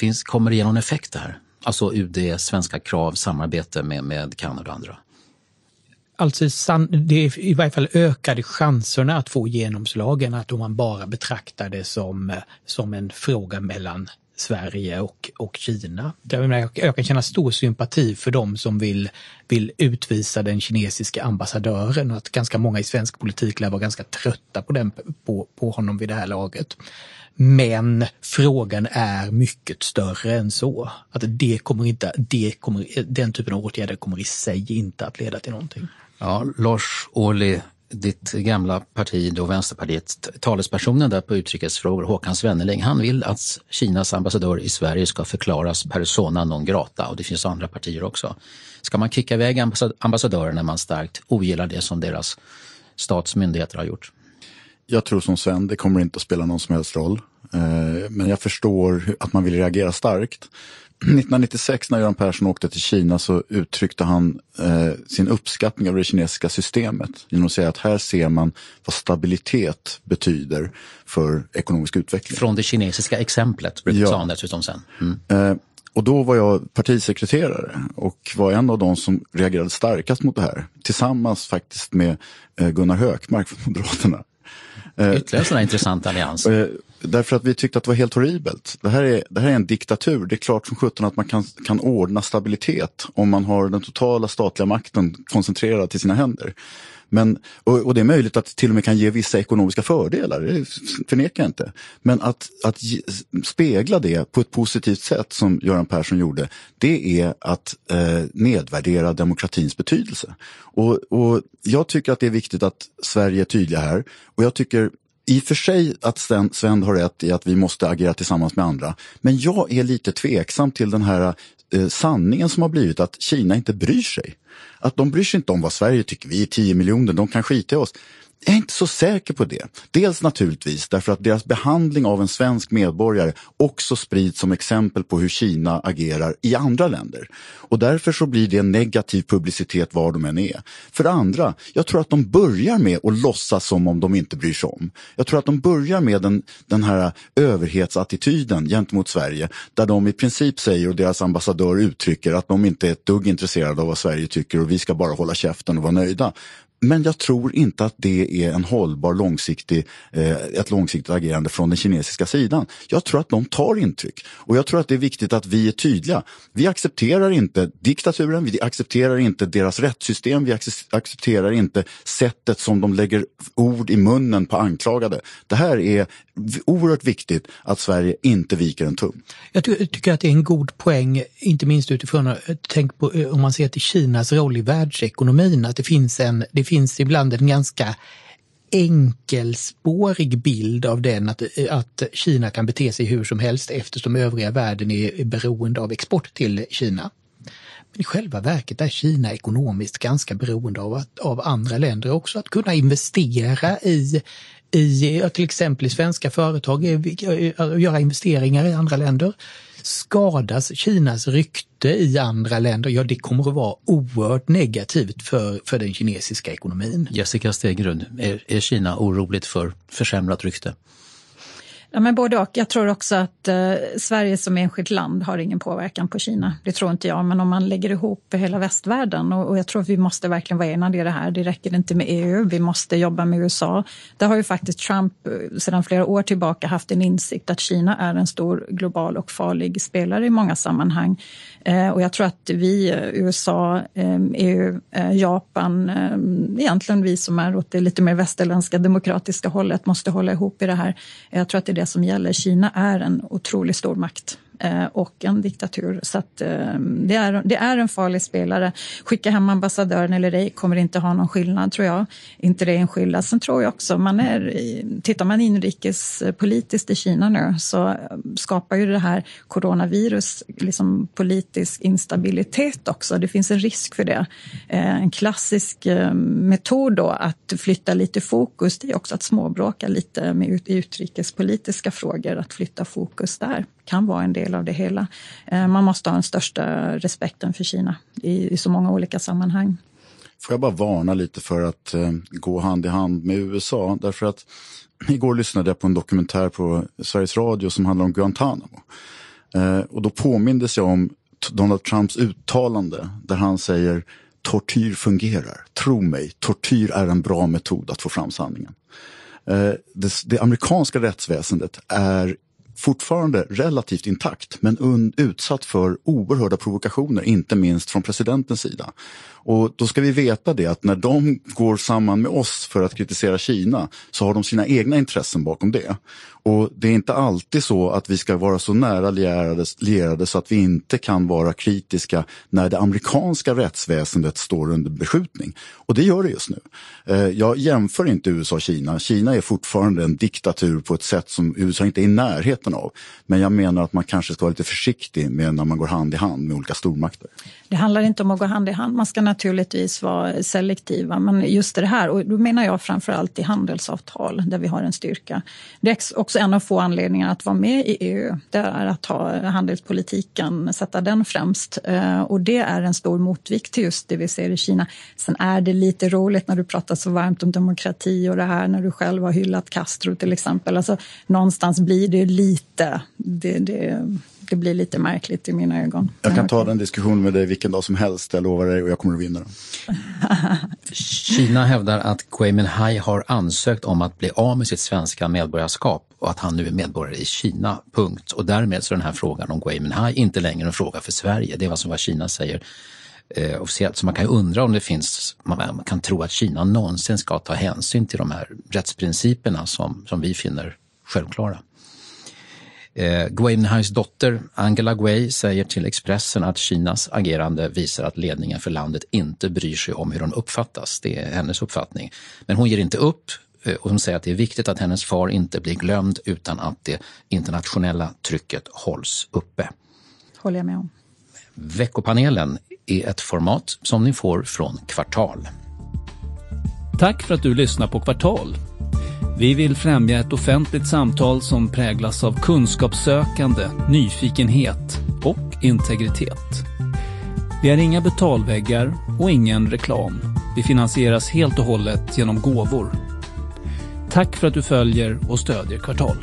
[SPEAKER 5] Finns, kommer det ge någon effekt där? Alltså UD, svenska krav, samarbete med, med Kanada och andra?
[SPEAKER 8] Alltså det är i varje fall ökade chanserna att få genomslagen att om man bara betraktar det som, som en fråga mellan Sverige och, och Kina. Jag, jag kan känna stor sympati för dem som vill, vill utvisa den kinesiska ambassadören och att ganska många i svensk politik lär vara ganska trötta på, den, på, på honom vid det här laget. Men frågan är mycket större än så. Att det kommer inte, det kommer, den typen av åtgärder kommer i sig inte att leda till någonting.
[SPEAKER 5] Ja, Lars Ohly, ditt gamla parti, då Vänsterpartiet, talespersonen där på utrikesfrågor, Håkan Svenneling, han vill att Kinas ambassadör i Sverige ska förklaras persona non grata och det finns andra partier också. Ska man kicka iväg ambassadören när man starkt ogillar det som deras statsmyndigheter har gjort?
[SPEAKER 7] Jag tror som Sven, det kommer inte att spela någon som helst roll. Eh, men jag förstår att man vill reagera starkt. 1996 när Göran Persson åkte till Kina så uttryckte han eh, sin uppskattning av det kinesiska systemet genom att säga att här ser man vad stabilitet betyder för ekonomisk utveckling.
[SPEAKER 5] Från det kinesiska exemplet, ja. sa han dessutom sen. Mm.
[SPEAKER 7] Eh, och då var jag partisekreterare och var en av de som reagerade starkast mot det här. Tillsammans faktiskt med eh, Gunnar Hökmark från Moderaterna.
[SPEAKER 5] Eh, Ytterligare en sån intressant allians.
[SPEAKER 7] Eh, därför att vi tyckte att det var helt horribelt. Det här är, det här är en diktatur. Det är klart som sjutton att man kan, kan ordna stabilitet om man har den totala statliga makten koncentrerad till sina händer. Men, och, och, det är möjligt att det till och med kan ge vissa ekonomiska fördelar, det förnekar jag inte. Men att, att ge, spegla det på ett positivt sätt som Göran Persson gjorde, det är att eh, nedvärdera demokratins betydelse. Och, och jag tycker att det är viktigt att Sverige är tydliga här. Och jag tycker i och för sig att Sven, Sven har rätt i att vi måste agera tillsammans med andra. Men jag är lite tveksam till den här eh, sanningen som har blivit att Kina inte bryr sig. Att de bryr sig inte om vad Sverige tycker, vi är 10 miljoner, de kan skita i oss. Jag är inte så säker på det. Dels naturligtvis därför att deras behandling av en svensk medborgare också sprids som exempel på hur Kina agerar i andra länder. Och därför så blir det en negativ publicitet var de än är. För det andra, jag tror att de börjar med att låtsas som om de inte bryr sig om. Jag tror att de börjar med den, den här överhetsattityden gentemot Sverige där de i princip säger och deras ambassadör uttrycker att de inte är ett dugg intresserade av vad Sverige tycker och vi ska bara hålla käften och vara nöjda. Men jag tror inte att det är en hållbar långsiktig, eh, ett långsiktigt agerande från den kinesiska sidan. Jag tror att de tar intryck och jag tror att det är viktigt att vi är tydliga. Vi accepterar inte diktaturen, vi accepterar inte deras rättssystem, vi accepterar inte sättet som de lägger ord i munnen på anklagade. Det här är oerhört viktigt att Sverige inte viker en tum.
[SPEAKER 8] Jag tycker att det är en god poäng, inte minst utifrån eh, tänk på, eh, om man ser till Kinas roll i världsekonomin, att det finns, en, det finns ibland en ganska enkelspårig bild av den att, eh, att Kina kan bete sig hur som helst eftersom övriga världen är beroende av export till Kina. Men i själva verket är Kina ekonomiskt ganska beroende av, att, av andra länder också, att kunna investera i i eh, till exempel i svenska företag, eh, eh, göra investeringar i andra länder. Skadas Kinas rykte i andra länder, ja det kommer att vara oerhört negativt för, för den kinesiska ekonomin.
[SPEAKER 5] Jessica Stegrud, är, är Kina oroligt för försämrat rykte?
[SPEAKER 6] Ja, men både och. Jag tror också att eh, Sverige som enskilt land har ingen påverkan på Kina. Det tror inte jag. Men om man lägger ihop hela västvärlden och, och jag tror att vi måste verkligen vara enade i det här. Det räcker inte med EU. Vi måste jobba med USA. Där har ju faktiskt Trump eh, sedan flera år tillbaka haft en insikt att Kina är en stor global och farlig spelare i många sammanhang. Eh, och jag tror att vi, USA, eh, EU, eh, eh, Japan, eh, egentligen vi som är åt det lite mer västerländska demokratiska hållet måste hålla ihop i det här. Jag tror att det är det som gäller. Kina är en otroligt stor makt. Eh, och en diktatur. Så att, eh, det, är, det är en farlig spelare. Skicka hem ambassadören eller ej kommer inte ha någon skillnad tror jag. Inte det enskilda. Sen tror jag också, man är, tittar man inrikespolitiskt i Kina nu så eh, skapar ju det här coronavirus liksom politisk instabilitet också. Det finns en risk för det. En klassisk metod då att flytta lite fokus det är också att småbråka lite med utrikespolitiska frågor, att flytta fokus där kan vara en del av det hela. Eh, man måste ha den största respekten för Kina i, i så många olika sammanhang.
[SPEAKER 7] Får jag bara varna lite för att eh, gå hand i hand med USA därför att igår lyssnade jag på en dokumentär på Sveriges Radio som handlar om Guantanamo. Eh, och då påmindes jag om Donald Trumps uttalande där han säger tortyr fungerar. Tro mig, tortyr är en bra metod att få fram sanningen. Eh, det, det amerikanska rättsväsendet är fortfarande relativt intakt men utsatt för oerhörda provokationer, inte minst från presidentens sida. Och då ska vi veta det att när de går samman med oss för att kritisera Kina så har de sina egna intressen bakom det. Och det är inte alltid så att vi ska vara så nära lierade, lierade så att vi inte kan vara kritiska när det amerikanska rättsväsendet står under beskjutning. Och det gör det just nu. Eh, jag jämför inte USA och Kina. Kina är fortfarande en diktatur på ett sätt som USA inte är i närheten av. Men jag menar att man kanske ska vara lite försiktig med när man går hand i hand med olika stormakter.
[SPEAKER 6] Det handlar inte om att gå hand i hand. Man ska naturligtvis vara selektiva. Men just det här, och då menar jag framförallt i handelsavtal där vi har en styrka. Det är också en av få anledningar att vara med i EU. Det är att ha handelspolitiken, sätta den främst. Eh, och det är en stor motvikt till just det vi ser i Kina. Sen är det lite roligt när du pratar så varmt om demokrati och det här när du själv har hyllat Castro till exempel. Alltså, någonstans blir det lite... Det, det, det blir lite märkligt i mina ögon.
[SPEAKER 7] Jag kan ta den diskussionen med dig vilken dag som helst, jag lovar dig, och jag kommer att vinna den.
[SPEAKER 5] Kina hävdar att Gui Minhai har ansökt om att bli av med sitt svenska medborgarskap och att han nu är medborgare i Kina, punkt. Och därmed så är den här frågan om Gui Minhai inte längre en fråga för Sverige. Det är vad som vad Kina säger. eh, officiellt. Så man kan ju undra om det finns, man, kan tro att Kina någonsin ska ta hänsyn till de här rättsprinciperna som, som vi finner självklara. Eh, Gui Minhais dotter Angela Gui säger till Expressen att Kinas agerande visar att ledningen för landet inte bryr sig om hur hon uppfattas. Det är hennes uppfattning. Men hon ger inte upp eh, och hon säger att det är viktigt att hennes far inte blir glömd utan att det internationella trycket hålls uppe.
[SPEAKER 6] Håller jag med om.
[SPEAKER 5] Veckopanelen är ett format som ni får från Kvartal.
[SPEAKER 12] Tack för att du lyssnar på Kvartal. Vi vill främja ett offentligt samtal som präglas av kunskapssökande, nyfikenhet och integritet. Vi har inga betalväggar och ingen reklam. Vi finansieras helt och hållet genom gåvor. Tack för att du följer och stödjer Kvartal.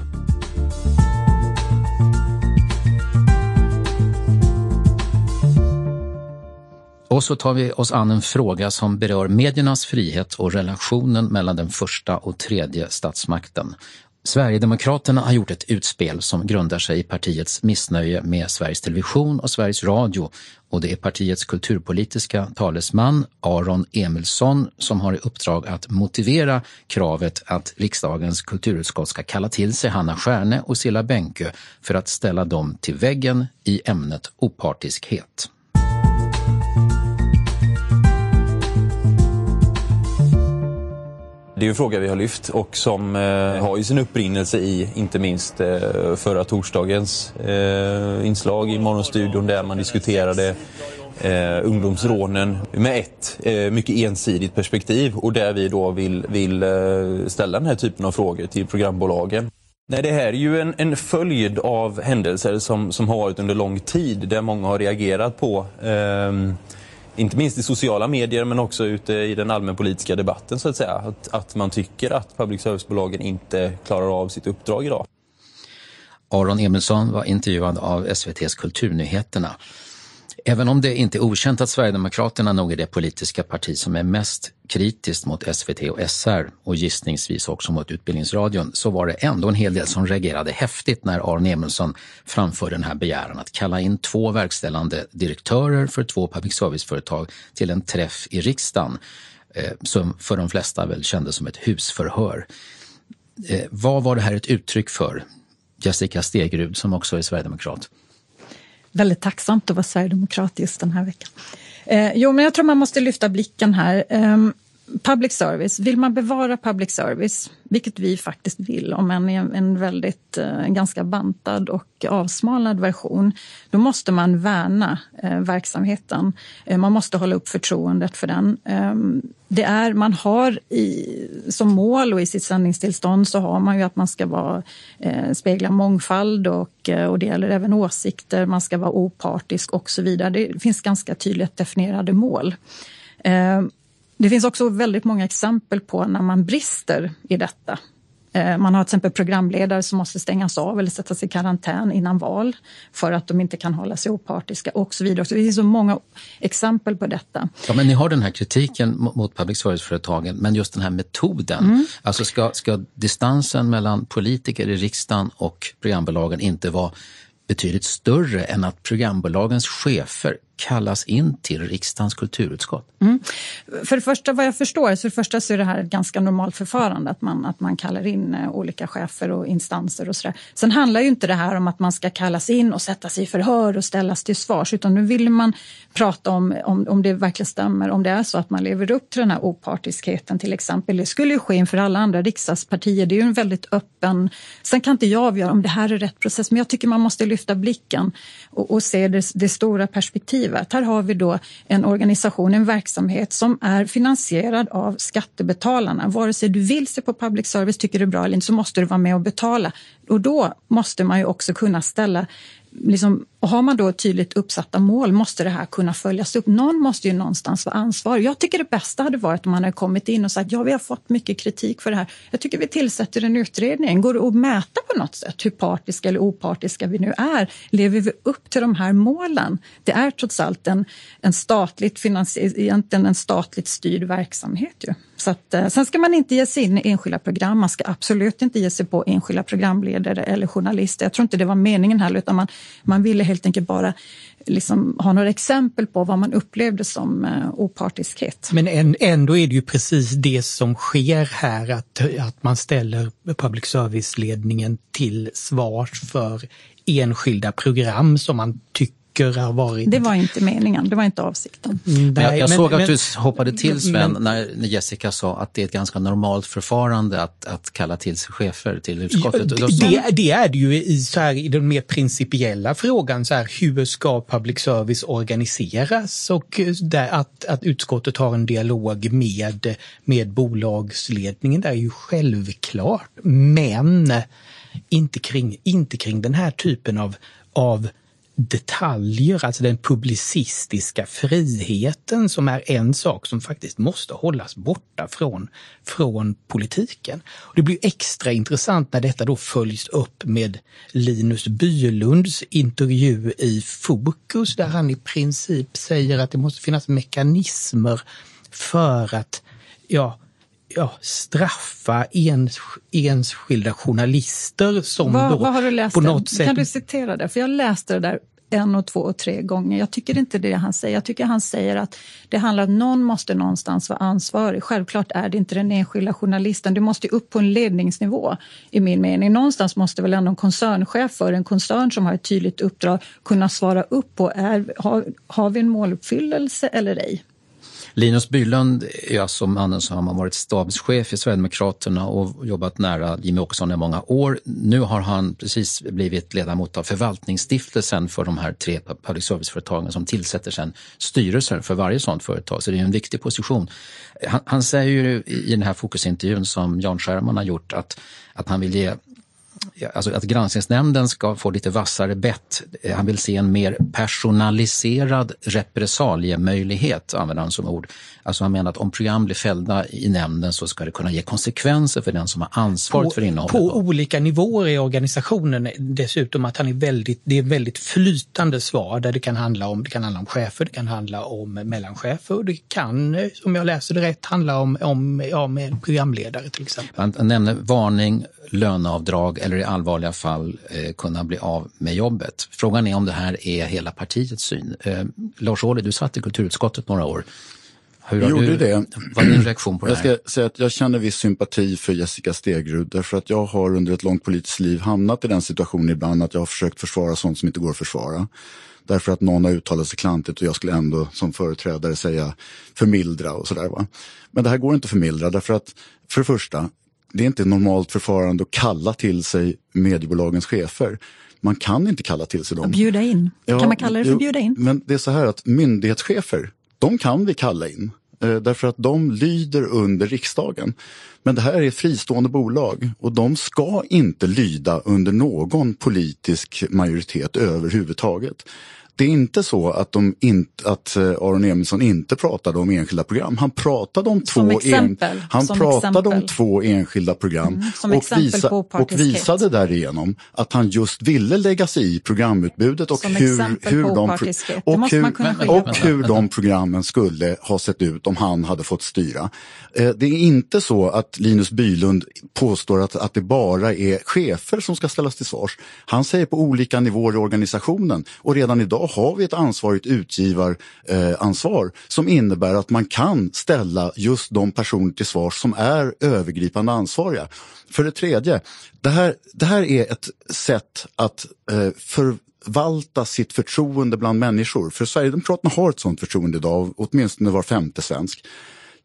[SPEAKER 5] Och så tar vi oss an en fråga som berör mediernas frihet och relationen mellan den första och tredje statsmakten. Sverigedemokraterna har gjort ett utspel som grundar sig i partiets missnöje med Sveriges Television och Sveriges Radio och det är partiets kulturpolitiska talesman Aron Emilsson som har i uppdrag att motivera kravet att riksdagens kulturutskott ska kalla till sig Hanna Stjärne och Silla Bänke för att ställa dem till väggen i ämnet opartiskhet.
[SPEAKER 4] Det är en fråga vi har lyft och som eh, har ju sin upprinnelse i inte minst eh, förra torsdagens eh, inslag i Morgonstudion där man diskuterade eh, ungdomsrånen med ett eh, mycket ensidigt perspektiv och där vi då vill, vill eh, ställa den här typen av frågor till programbolagen. Nej, det här är ju en, en följd av händelser som, som har varit under lång tid där många har reagerat på Eh, inte minst i sociala medier men också ute i den allmänpolitiska debatten så att säga. Att, att man tycker att public service-bolagen inte klarar av sitt uppdrag idag.
[SPEAKER 5] Aron Emilsson var intervjuad av SVTs Kulturnyheterna. Även om det inte är okänt att Sverigedemokraterna nog är det politiska parti som är mest kritiskt mot SVT och SR och gissningsvis också mot Utbildningsradion så var det ändå en hel del som reagerade häftigt när Aron Emilsson framförde den här begäran att kalla in två verkställande direktörer för två public service-företag till en träff i riksdagen eh, som för de flesta väl kändes som ett husförhör. Eh, vad var det här ett uttryck för? Jessica Stegrud som också är sverigedemokrat
[SPEAKER 6] väldigt tacksamt att vara sverigedemokrat just den här veckan. Eh, jo, men jag tror man måste lyfta blicken här. Ehm, Public service, vill man bevara public service, vilket vi faktiskt vill, om än i en, väldigt, eh, en ganska bantad och avsmalnad version, då måste man värna eh, verksamheten. Eh, man måste hålla upp förtroendet för den. Eh, det är, man har i, som mål och i sitt sändningstillstånd så har man ju att man ska vara, eh, spegla mångfald och, eh, och det gäller även åsikter, man ska vara opartisk och så vidare. Det finns ganska tydligt definierade mål. Ehm, det finns också väldigt många exempel på när man brister i detta. Eh, man har till exempel programledare som måste stängas av eller sättas i karantän innan val för att de inte kan hålla sig opartiska och så vidare. Så det finns så många exempel på detta.
[SPEAKER 5] Ja, men ni har den här kritiken mot public service-företagen, men just den här metoden. Mm. Alltså ska, ska distansen mellan politiker i riksdagen och programbolagen inte vara betydligt större än att programbolagens chefer kallas in till riksdagens kulturutskott?
[SPEAKER 6] Mm. För det första, vad jag förstår, så för det första så är det här ett ganska normalt förfarande att man, att man kallar in eh, olika chefer och instanser och sådär. Sen handlar ju inte det här om att man ska kallas in och sättas i förhör och ställas till svars, utan nu vill man prata om, om, om det verkligen stämmer, om det är så att man lever upp till den här opartiskheten till exempel. Det skulle ju ske inför alla andra riksdagspartier, det är ju en väldigt öppen... Sen kan inte jag avgöra om det här är rätt process, men jag tycker man måste lyfta blicken och, och se det, det stora perspektivet livet. Här har vi då en organisation, en verksamhet som är finansierad av skattebetalarna. Vare sig du vill se på public service, tycker det är bra eller inte, så måste du vara med och betala. Och då måste man ju också kunna ställa liksom, och har man då tydligt uppsatta mål måste det här kunna följas upp. Någon måste ju någonstans vara ansvarig. Jag tycker det bästa hade varit om man hade kommit in och sagt ja, vi har fått mycket kritik för det här. Jag tycker vi tillsätter en utredning. Går det att mäta på något sätt hur partiska eller opartiska vi nu är? Lever vi upp till de här målen? Det är trots allt en, en statligt egentligen en statligt styrd verksamhet. Ju. Så att, eh, sen ska man inte ge sig in i enskilda program. Man ska absolut inte ge sig på enskilda programledare eller journalister. Jag tror inte det var meningen heller utan man man ville helt enkelt bara liksom ha några exempel på vad man upplevde som eh, opartiskhet.
[SPEAKER 8] Men ändå är det ju precis det som sker här, att, att man ställer public service-ledningen till svars för enskilda program som man tycker har varit...
[SPEAKER 6] Det var inte meningen, det var inte avsikten.
[SPEAKER 5] Mm, nej, jag, jag såg att du hoppade till Sven men, när Jessica sa att det är ett ganska normalt förfarande att, att kalla till sig chefer till utskottet.
[SPEAKER 8] Ja, det, det, är det ju i, så här, i den mer principiella frågan, så här, hur ska public service organiseras och där, att, att utskottet har en dialog med, med bolagsledningen, det är ju självklart. Men inte kring, inte kring den här typen av, av detaljer, alltså den publicistiska friheten som är en sak som faktiskt måste hållas borta från, från politiken. Och det blir extra intressant när detta då följs upp med Linus Bylunds intervju i Fokus där han i princip säger att det måste finnas mekanismer för att ja, ja, straffa ens, enskilda journalister som
[SPEAKER 6] vad,
[SPEAKER 8] då
[SPEAKER 6] vad har du läst
[SPEAKER 8] på något sätt...
[SPEAKER 6] Kan du citera det? För jag läste det där en och två och tre gånger. Jag tycker inte det han säger. Jag tycker han säger att det handlar om att någon måste någonstans vara ansvarig. Självklart är det inte den enskilda journalisten. Du måste upp på en ledningsnivå i min mening. Någonstans måste väl ändå en koncernchef för en koncern som har ett tydligt uppdrag kunna svara upp på är, har, har vi en måluppfyllelse eller ej?
[SPEAKER 5] Linus Bylund är alltså mannen som har varit stabschef i Sverigedemokraterna och jobbat nära Jimmie Åkesson i många år. Nu har han precis blivit ledamot av förvaltningsstiftelsen för de här tre public service-företagen som tillsätter sen styrelser för varje sådant företag, så det är en viktig position. Han, han säger ju i den här fokusintervjun som Jan Scherman har gjort att, att han vill ge alltså att granskningsnämnden ska få lite vassare bett. Han vill se en mer personaliserad repressaliemöjlighet, använder han som ord. Alltså han menar att om program blir fällda i nämnden så ska det kunna ge konsekvenser för den som har ansvaret
[SPEAKER 8] på,
[SPEAKER 5] för innehållet.
[SPEAKER 8] På olika nivåer i organisationen. Dessutom att han är väldigt, det är väldigt flytande svar där det kan handla om, det kan handla om chefer, det kan handla om mellanchefer och det kan, om jag läser det rätt, handla om, om ja, med programledare till exempel.
[SPEAKER 5] Han nämner varning, löneavdrag eller i allvarliga fall eh, kunna bli av med jobbet. Frågan är om det här är hela partiets syn. Eh, Lars Ohly, du satt i kulturutskottet några år.
[SPEAKER 7] Hur har gjorde
[SPEAKER 5] du,
[SPEAKER 7] det.
[SPEAKER 5] Vad är din reaktion på det
[SPEAKER 7] jag
[SPEAKER 5] här?
[SPEAKER 7] Jag ska säga att jag känner viss sympati för Jessica Stegrud därför att jag har under ett långt politiskt liv hamnat i den situationen ibland att jag har försökt försvara sånt som inte går att försvara. Därför att någon har uttalat sig klantigt och jag skulle ändå som företrädare säga förmildra och sådär. Va? Men det här går inte att förmildra därför att för det första, det är inte normalt förfarande att kalla till sig mediebolagens chefer. Man kan inte kalla till sig dem.
[SPEAKER 6] Bjuda in.
[SPEAKER 7] Ja,
[SPEAKER 6] kan man kalla det för bjuda in?
[SPEAKER 7] Men det är så här att myndighetschefer, de kan vi kalla in. Eh, därför att de lyder under riksdagen. Men det här är ett fristående bolag och de ska inte lyda under någon politisk majoritet överhuvudtaget. Det är inte så att, de inte, att eh, Aron Emilsson inte pratade om enskilda program. Han pratade om,
[SPEAKER 6] Som
[SPEAKER 7] två,
[SPEAKER 6] exempel.
[SPEAKER 7] en, han pratade
[SPEAKER 6] exempel.
[SPEAKER 7] om två enskilda program
[SPEAKER 6] Mm,
[SPEAKER 7] och, visa, och visade därigenom att han just ville lägga sig i programutbudet och
[SPEAKER 6] Som
[SPEAKER 7] hur, hur, de, och hur, och hur de programmen skulle ha sett ut om han hade fått styra. Eh, Det är inte så att Linus Bylund påstår att, att det bara är chefer som ska ställas till svars. Han säger på olika nivåer i organisationen och redan idag har vi ett ansvarigt utgivaransvar eh, som innebär att man kan ställa just de personer till svars som är övergripande ansvariga. För det tredje, det här, det här är ett sätt att för, förvalta sitt förtroende bland människor. För Sverigedemokraterna har ett sådant förtroende idag, åtminstone var femte svensk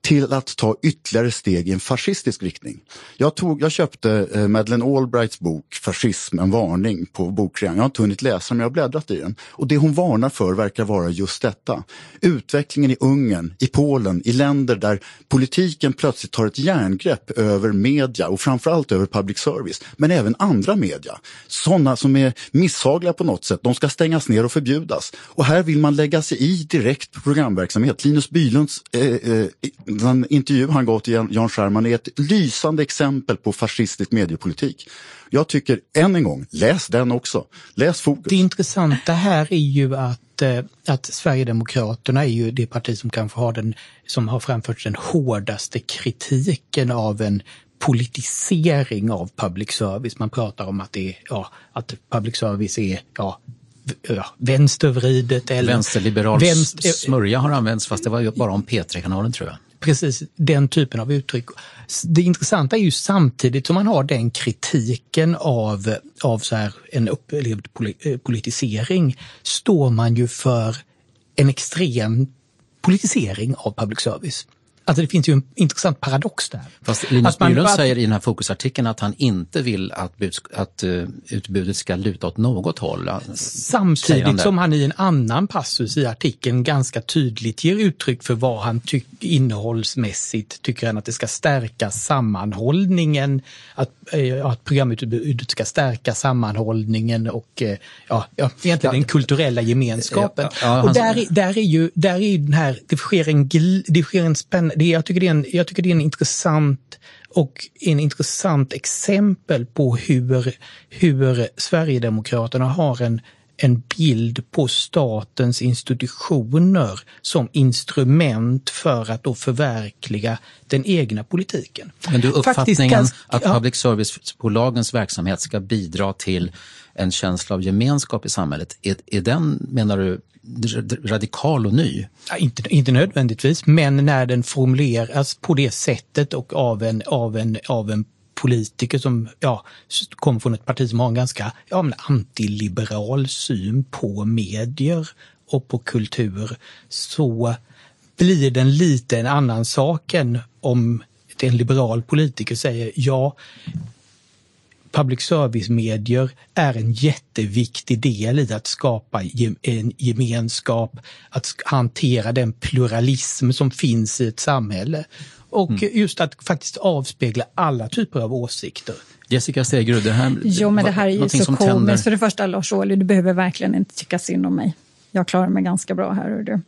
[SPEAKER 7] till att ta ytterligare steg i en fascistisk riktning. Jag, tog, jag köpte eh, Madeleine Albrights bok Fascism, en varning på bokrean. Jag har inte hunnit läsa den, men jag har bläddrat i den. Och det hon varnar för verkar vara just detta. Utvecklingen i Ungern, i Polen, i länder där politiken plötsligt tar ett järngrepp över media och framförallt över public service, men även andra media. Sådana som är misshagliga på något sätt, de ska stängas ner och förbjudas. Och här vill man lägga sig i direkt programverksamhet. Linus Bylunds eh, eh, den intervju han gav till Jan Scherman är ett lysande exempel på fascistisk mediepolitik. Jag tycker, än en gång, läs den också. Läs Fokus.
[SPEAKER 8] Det intressanta här är ju att, eh, att Sverigedemokraterna är ju det parti som kanske har den, som har framfört den hårdaste kritiken av en politisering av public service. Man pratar om att, det är, ja, att public service är ja, ja, vänstervridet eller...
[SPEAKER 5] Vänsterliberal
[SPEAKER 8] vänster,
[SPEAKER 5] smörja har använts fast det var ju bara om P3-kanalen tror jag.
[SPEAKER 8] Precis, den typen av uttryck. Det intressanta är ju samtidigt som man har den kritiken av, av så här en upplevd eh, politisering står man ju för en extrem politisering av public service. Alltså det finns ju en intressant paradox där.
[SPEAKER 5] Fast Linus Bylund säger i den här fokusartikeln att han inte vill att, att uh, utbudet ska luta åt något håll.
[SPEAKER 8] Samtidigt som han i en annan passus i artikeln ganska tydligt ger uttryck för vad han tycker innehållsmässigt tycker han att det ska stärka sammanhållningen, att, uh, att programutbudet ska stärka sammanhållningen och uh, ja, egentligen ja. den kulturella gemenskapen. Ja, och där, där är ju, där är den här, det sker en, det sker en det, jag, tycker det är en, jag tycker det är en intressant och en intressant exempel på hur, hur Sverigedemokraterna har en, en bild på statens institutioner som instrument för att då förverkliga den egna politiken.
[SPEAKER 5] Men du, uppfattningen Faktiskt, att public service-bolagens verksamhet ska bidra till en känsla av gemenskap i samhället, är, är den, menar du, radikal och ny?
[SPEAKER 8] Ja, inte, inte nödvändigtvis, men när den formuleras på det sättet och av en, av en, av en politiker som ja, kommer från ett parti som har en ganska ja, antiliberal syn på medier och på kultur så blir den lite en annan sak än om en liberal politiker säger ja, public service-medier är en jätteviktig del i att skapa en gemenskap, att hantera den pluralism som finns i ett samhälle och mm. just att faktiskt avspegla alla typer av åsikter.
[SPEAKER 5] Jessica Stegrud, det här,
[SPEAKER 6] jo, men det här är ju så komiskt. För det första, Lars Ohly, du behöver verkligen inte tycka synd om mig jag klarar mig ganska bra här. Hör du.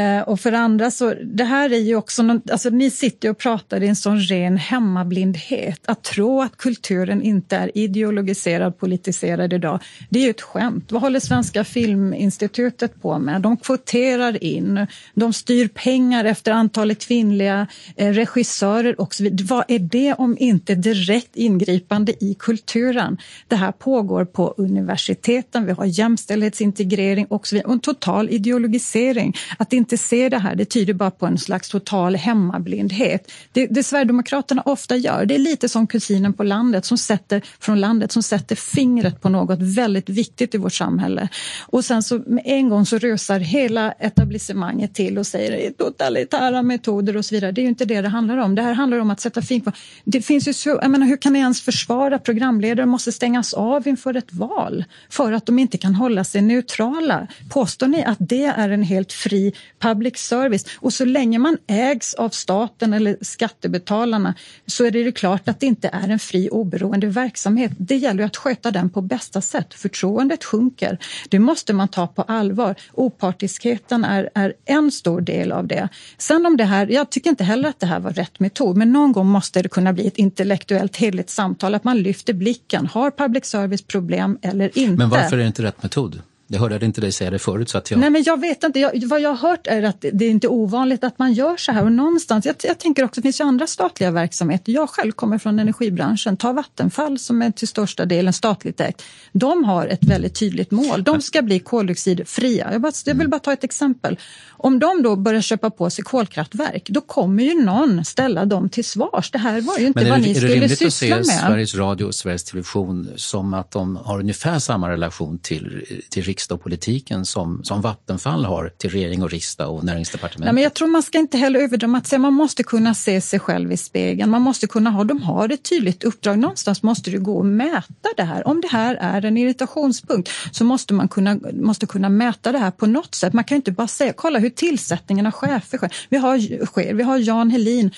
[SPEAKER 6] Eh, och för andra så, det här är ju också, någon, alltså ni sitter och pratar i en sån ren hemmablindhet. Att tro att kulturen inte är ideologiserad, politiserad idag, det är ju ett skämt. Vad håller Svenska Filminstitutet på med? De kvoterar in, de styr pengar efter antalet kvinnliga eh, regissörer och så vidare. Vad är det om inte direkt ingripande i kulturen? Det här pågår på universiteten, vi har jämställdhetsintegrering och så vidare total ideologisering. Att inte se det här, det tyder bara på en slags total hemmablindhet. Det, det Sverigedemokraterna ofta gör, det är lite som kusinen på landet som sätter, från landet som sätter fingret på något väldigt viktigt i vårt samhälle. Och sen så med en gång så rusar hela etablissemanget till och säger totalitära metoder och så vidare. Det är ju inte det det handlar om. Det här handlar om att sätta fingret på... Det finns ju så, jag menar, hur kan ni ens försvara programledare måste stängas av inför ett val för att de inte kan hålla sig neutrala? Påstå Påstår ni att det är en helt fri public service? Och så länge man ägs av staten eller skattebetalarna så är det klart att det inte är en fri oberoende verksamhet. Det gäller att sköta den på bästa sätt. Förtroendet sjunker. Det måste man ta på allvar. Opartiskheten är, är en stor del av det. Sen om det här, jag tycker inte heller att det här var rätt metod, men någon gång måste det kunna bli ett intellektuellt heligt samtal, att man lyfter blicken. Har public service problem eller inte?
[SPEAKER 5] Men varför är det inte rätt metod? Jag hörde inte dig säga det förut. Så att jag...
[SPEAKER 6] Nej, men jag vet inte. Jag, vad jag har hört är att det är inte ovanligt att man gör så här. Och någonstans, jag, jag tänker också, det finns ju andra statliga verksamheter. Jag själv kommer från energibranschen. Ta Vattenfall som är till största delen statligt ägt. De har ett väldigt tydligt mål. De ska bli koldioxidfria. Jag, bara, jag vill bara ta ett exempel. Om de då börjar köpa på sig kolkraftverk, då kommer ju någon ställa dem till svars. Det här var ju inte vad ni skulle syssla med.
[SPEAKER 5] Är det rimligt att se Sveriges Radio och Sveriges Television som att de har ungefär samma relation till, till riksdag och politiken som, som Vattenfall har till regering och riksdag och näringsdepartementet?
[SPEAKER 6] Nej, men jag tror man ska inte heller överdramatisera. Man måste kunna se sig själv i spegeln. Man måste kunna ha, de har ett tydligt uppdrag. Någonstans måste det gå att mäta det här. Om det här är en irritationspunkt så måste man kunna, måste kunna mäta det här på något sätt. Man kan inte bara säga, kolla hur tillsättningen av chefer sker. Vi har, sker. Vi har Jan Helin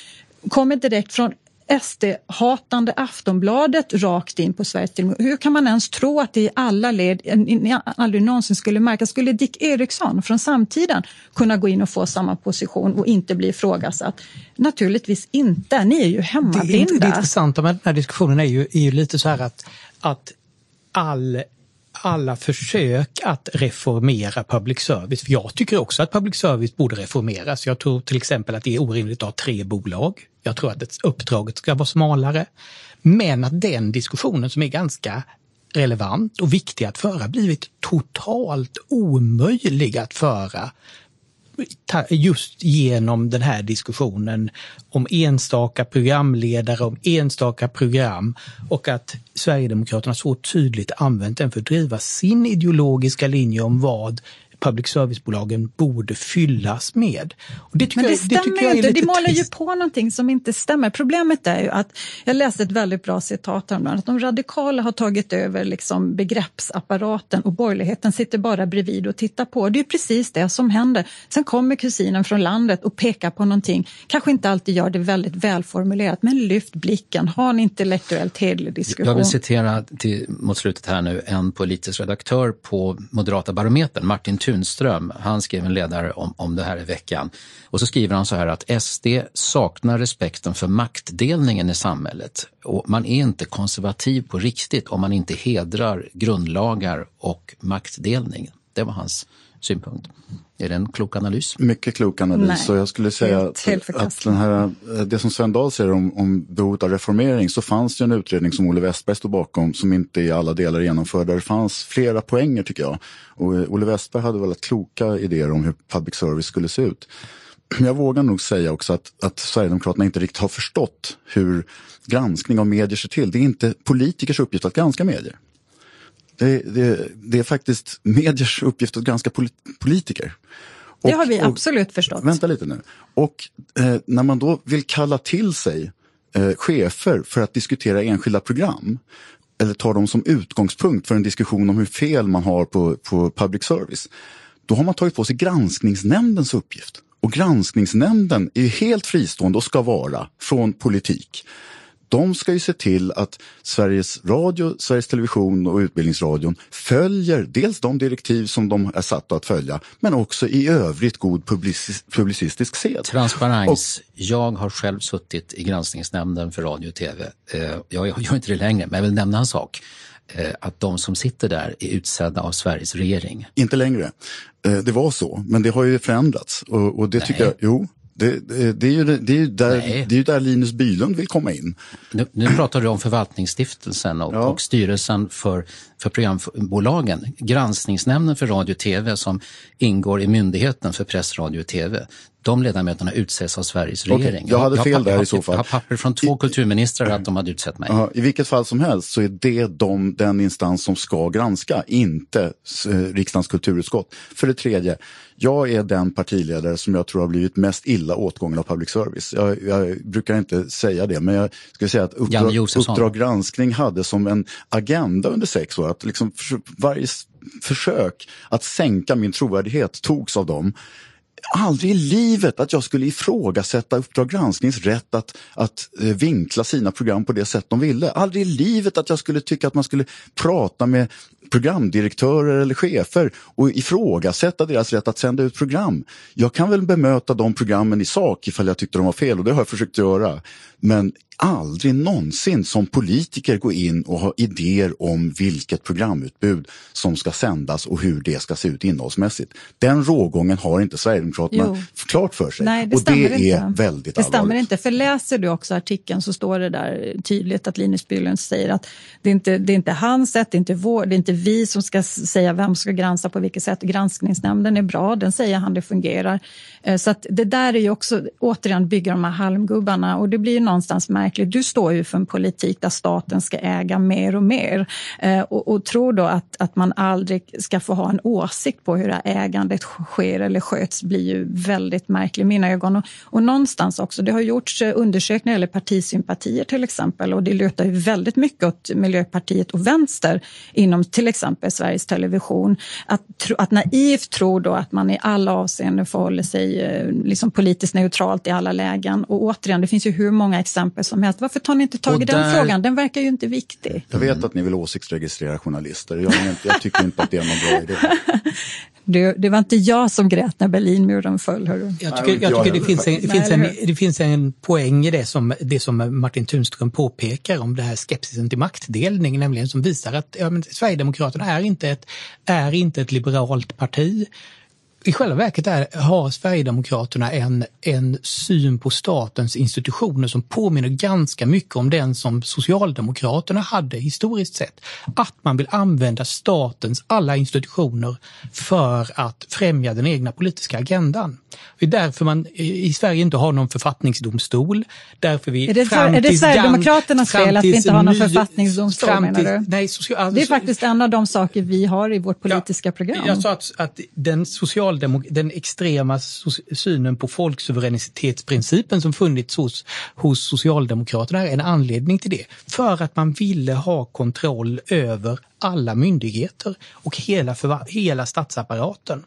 [SPEAKER 6] kommer direkt från SD-hatande Aftonbladet rakt in på Sveriges Television. Hur kan man ens tro att det i alla led aldrig någonsin skulle märkas? Skulle Dick Eriksson från samtiden kunna gå in och få samma position och inte bli ifrågasatt? Naturligtvis inte. Ni är ju hemmablinda.
[SPEAKER 8] Det, det intressanta med den här diskussionen är ju, är ju lite så här att, att all alla försök att reformera public service. För jag tycker också att public service borde reformeras. Jag tror till exempel att det är orimligt att ha tre bolag. Jag tror att uppdraget ska vara smalare. Men att den diskussionen som är ganska relevant och viktig att föra blivit totalt omöjlig att föra just genom den här diskussionen om enstaka programledare, om enstaka program och att Sverigedemokraterna så tydligt använt den för att driva sin ideologiska linje om vad public service-bolagen borde fyllas med. Och
[SPEAKER 6] det Men det jag, stämmer det ju inte, de målar ju på någonting som inte stämmer. Problemet är ju att, jag läste ett väldigt bra citat häromdagen, att de radikala har tagit över liksom begreppsapparaten och borgerligheten sitter bara bredvid och tittar på. Det är precis det som händer. Sen kommer kusinen från landet och pekar på någonting, kanske inte alltid gör det väldigt välformulerat, men lyft blicken, ha en intellektuellt hederlig diskussion.
[SPEAKER 5] Jag vill citera till, mot slutet här nu en politisk redaktör på Moderata barometern, Martin Tunström, han skrev en ledare om, om det här i veckan. Och så skriver han så här att SD saknar respekten för maktdelningen i samhället. Och man är inte konservativ på riktigt om man inte hedrar grundlagar och maktdelning. Det var hans synpunkt. Är det en klok analys?
[SPEAKER 7] Mycket klok analys. och jag skulle säga att, att den här, det som Sven Dahl säger om, om behovet av reformering så fanns det en utredning som Olle Westberg stod bakom som inte i alla delar genomförd. Där det fanns flera poänger tycker jag. Och eh, Olle Westberg hade väldigt kloka idéer om hur public service skulle se ut. Men jag vågar nog säga också att, att Sverigedemokraterna inte riktigt har förstått hur granskning av medier ser till. Det är inte politikers uppgift att granska medier. Det, det, det är faktiskt mediers uppgift att granska politiker.
[SPEAKER 6] Och, det har vi absolut förstått.
[SPEAKER 7] Vänta lite nu. Och eh, när man då vill kalla till sig eh, chefer för att diskutera enskilda program eller ta dem som utgångspunkt för en diskussion om hur fel man har på, på public service. Då har man tagit på sig granskningsnämndens uppgift. Och granskningsnämnden är helt fristående och ska vara från politik de ska ju se till att Sveriges Radio, Sveriges Television och Utbildningsradion följer dels de direktiv som de är satta att följa men också i övrigt god publicis publicistisk sed.
[SPEAKER 5] Transparens. Och, jag har själv suttit i granskningsnämnden för radio och tv. Eh, jag gör inte det längre men jag vill nämna en sak eh, att de som sitter där är utsedda av Sveriges regering.
[SPEAKER 7] Inte längre. Eh, det var så, men det har ju förändrats. Och, och det Nej. tycker jag, jo, det, det, det, är ju, det, är ju där, det är ju där Linus Bylund vill komma in.
[SPEAKER 5] Nu, nu pratar du om förvaltningsstiftelsen och, ja. och styrelsen för, för programbolagen. Granskningsnämnden för radio och tv som ingår i myndigheten för press, radio och tv. De ledamöterna utses av Sveriges okay, regering.
[SPEAKER 7] Jag hade fel jag, där i så fall.
[SPEAKER 5] Jag har papper från två I, kulturministrar att de hade utsett mig.
[SPEAKER 7] I vilket fall som helst så är det de, den instans som ska granska, inte eh, riksdagens kulturutskott. För det tredje, jag är den partiledare som jag tror har blivit mest illa åtgången av public service. Jag, jag brukar inte säga det, men jag skulle säga att Uppdrag, uppdrag granskning hade som en agenda under sex år att liksom för, varje försök att sänka min trovärdighet togs av dem aldrig i livet att jag skulle ifrågasätta Uppdrag gransknings rätt att, att eh, vinkla sina program på det sätt de ville. Aldrig i livet att jag skulle tycka att man skulle prata med programdirektörer eller chefer och ifrågasätta deras rätt att sända ut program. Jag kan väl bemöta de programmen i sak ifall jag tyckte de var fel och det har jag försökt göra. Men aldrig någonsin som politiker gå in och ha idéer om vilket programutbud som ska sändas och hur det ska se ut innehållsmässigt. Den rågången har inte Sverigedemokraterna jo. klart för sig.
[SPEAKER 6] Nej, det
[SPEAKER 7] och det
[SPEAKER 6] inte.
[SPEAKER 7] är väldigt
[SPEAKER 6] Det
[SPEAKER 7] stämmer
[SPEAKER 6] inte, för läser du också artikeln så står det där tydligt att Linus Bylund säger att det är inte det är inte hans sätt, det är inte, vår, det är inte vi som ska säga vem ska granska på vilket sätt. Granskningsnämnden är bra, den säger han det fungerar. Eh, så att det där är ju också, återigen, bygga de här halmgubbarna och det blir ju någonstans märkligt. Du står ju för en politik där staten ska äga mer och mer eh, och, och tror då att, att man aldrig ska få ha en åsikt på hur det här ägandet sker eller sköts blir ju väldigt märkligt i mina ögon. Och, och någonstans också, det har gjorts eh, undersökningar eller partisympatier till exempel och det lutar ju väldigt mycket åt Miljöpartiet och vänster inom till exempel Sveriges Television. Att, att naivt tro då att man i alla avseenden förhåller sig eh, liksom politiskt neutralt i alla lägen. Och återigen, det finns ju hur många exempel som helst. Varför tar ni inte tag i där... den frågan? Den verkar ju inte viktig.
[SPEAKER 7] Jag vet att ni vill åsiktsregistrera journalister. Jag, jag tycker inte att det är någon bra idé.
[SPEAKER 6] Det, det, var inte jag som grät när Berlinmuren föll. Hörru.
[SPEAKER 8] Jag tycker, jag tycker det, finns en, det, finns en, det finns en poäng i det som, det som Martin Tunström påpekar om det här skepsisen till maktdelning, nämligen som visar att ja, men Sverigedemokraterna är inte, ett, är inte ett liberalt parti i själva verket är, har Sverigedemokraterna en, en syn på statens institutioner som påminner ganska mycket om den som Socialdemokraterna hade historiskt sett. Att man vill använda statens alla institutioner för att främja den egna politiska agendan. Det är därför man i Sverige inte har någon författningsdomstol. Därför vi
[SPEAKER 6] är det, fram är det Sverigedemokraternas fel att vi inte har någon ny, författningsdomstol menar du?
[SPEAKER 8] Nej, social, alltså,
[SPEAKER 6] det är faktiskt en av de saker vi har i vårt politiska
[SPEAKER 8] ja,
[SPEAKER 6] program.
[SPEAKER 8] Jag sa att, att den, socialdemok den extrema synen på folksuveränitetsprincipen som funnits hos, hos Socialdemokraterna är en anledning till det. För att man ville ha kontroll över alla myndigheter och hela, hela statsapparaten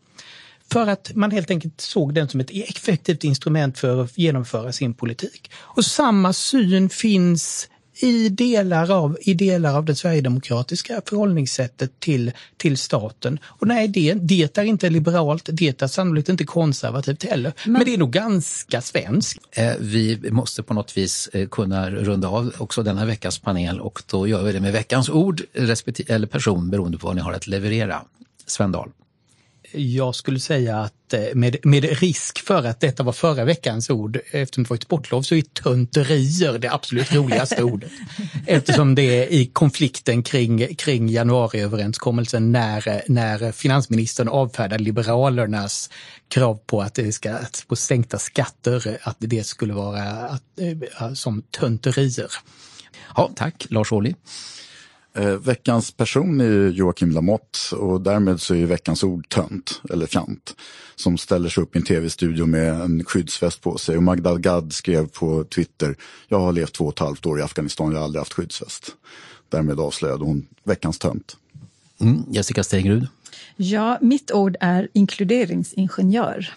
[SPEAKER 8] för att man helt enkelt såg den som ett e- effektivt instrument för att genomföra sin politik. Och samma syn finns i delar av, i delar av det sverigedemokratiska förhållningssättet till, till staten. Och nej, det, det är inte liberalt, det är sannolikt inte konservativt heller. Men, men det är nog ganska svenskt.
[SPEAKER 5] Eh, vi måste på något vis eh, kunna runda av också denna veckas panel och då gör vi det med veckans ord eller person beroende på vad ni har att leverera. Sven Dahl.
[SPEAKER 8] Jag skulle säga att eh, med, med risk för att detta var förra veckans ord, eftersom det var ett sportlov, så är tönterier det absolut roligaste ordet. Eftersom det är i konflikten kring, kring januariöverenskommelsen när, när finansministern avfärdar Liberalernas krav på att det ska på sänkta skatter, att det skulle vara att, eh, som tönterier.
[SPEAKER 5] Ja, tack, Lars Ohly.
[SPEAKER 7] Eh, veckans person är Joakim Lamotte och därmed så är veckans ord tönt, eller fjant, som ställer sig upp i en tv-studio med en skyddsväst på sig. Och Magdal Gad skrev på Twitter, jag har levt två och ett halvt år i Afghanistan, jag har aldrig haft skyddsväst. Därmed avslöjade hon veckans tönt.
[SPEAKER 5] Mm, Jessica Stegrud.
[SPEAKER 6] Ja, mitt ord är inkluderingsingenjör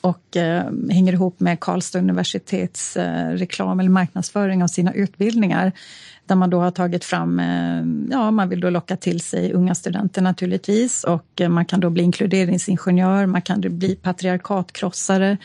[SPEAKER 6] och eh, hänger ihop med Karlstad universitets eh, reklam eller marknadsföring av sina utbildningar där man då har tagit fram, eh, ja man vill då locka till sig unga studenter naturligtvis och eh, man kan då bli inkluderingsingenjör, man kan bli patriarkatkrossare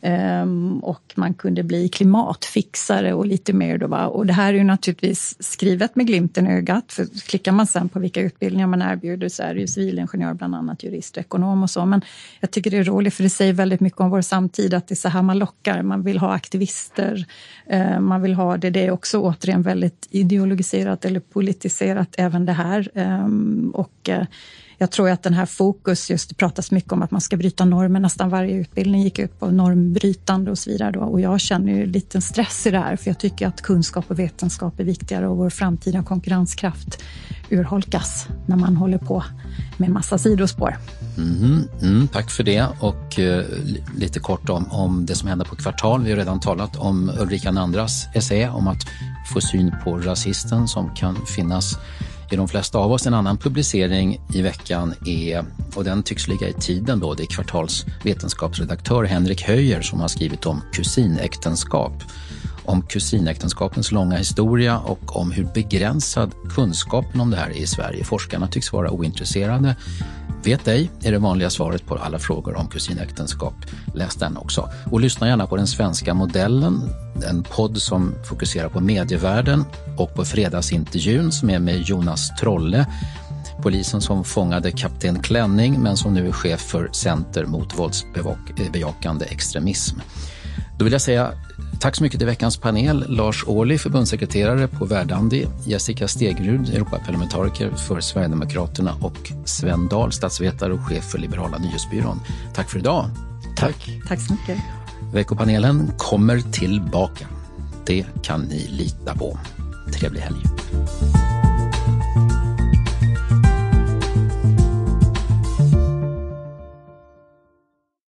[SPEAKER 6] ehm, och man kunde bli klimatfixare och lite mer. Då, va? Och det här är ju naturligtvis skrivet med glimten i ögat, för klickar man sen på vilka utbildningar man erbjuder så är det ju civilingenjör, bland annat jurist och ekonom och så. Men jag tycker det är roligt för det säger väldigt mycket om vår samtid, att det är så här man lockar. Man vill ha aktivister, eh, man vill ha det. Det är också återigen väldigt ideologiserat eller politiserat även det här. Ehm, och eh, jag tror att den här fokus, just det pratas mycket om att man ska bryta normer, nästan varje utbildning gick ut på normbrytande och så vidare. Då. Och jag känner ju lite stress i det här, för jag tycker att kunskap och vetenskap är viktigare och vår framtida konkurrenskraft urholkas när man håller på med massa sidospår.
[SPEAKER 5] Mm, mm, tack för det och eh, lite kort om, om det som händer på Kvartal. Vi har redan talat om Ulrika Nandras essä om att få syn på rasisten som kan finnas i de flesta av oss. En annan publicering i veckan är, och den tycks ligga i tiden då, det är Kvartals vetenskapsredaktör Henrik Höjer som har skrivit om kusinäktenskap. Om kusinäktenskapens långa historia och om hur begränsad kunskapen om det här är i Sverige. Forskarna tycks vara ointresserade Vet ej är det vanliga svaret på alla frågor om kusinäktenskap. Läs den också. Och lyssna gärna på Den svenska modellen, en podd som fokuserar på medievärlden och på fredagsintervjun som är med Jonas Trolle, polisen som fångade kapten Klänning men som nu är chef för Center mot våldsbejakande extremism. Då vill jag säga Tack så mycket till veckans panel. Lars Ohly, förbundssekreterare på Verdandi, Jessica Stegrud, Europaparlamentariker för Sverigedemokraterna och Sven Dahl, statsvetare och chef för Liberala nyhetsbyrån. Tack för idag.
[SPEAKER 6] Tack. Tack så mycket.
[SPEAKER 5] Veckopanelen kommer tillbaka. Det kan ni lita på. Trevlig helg.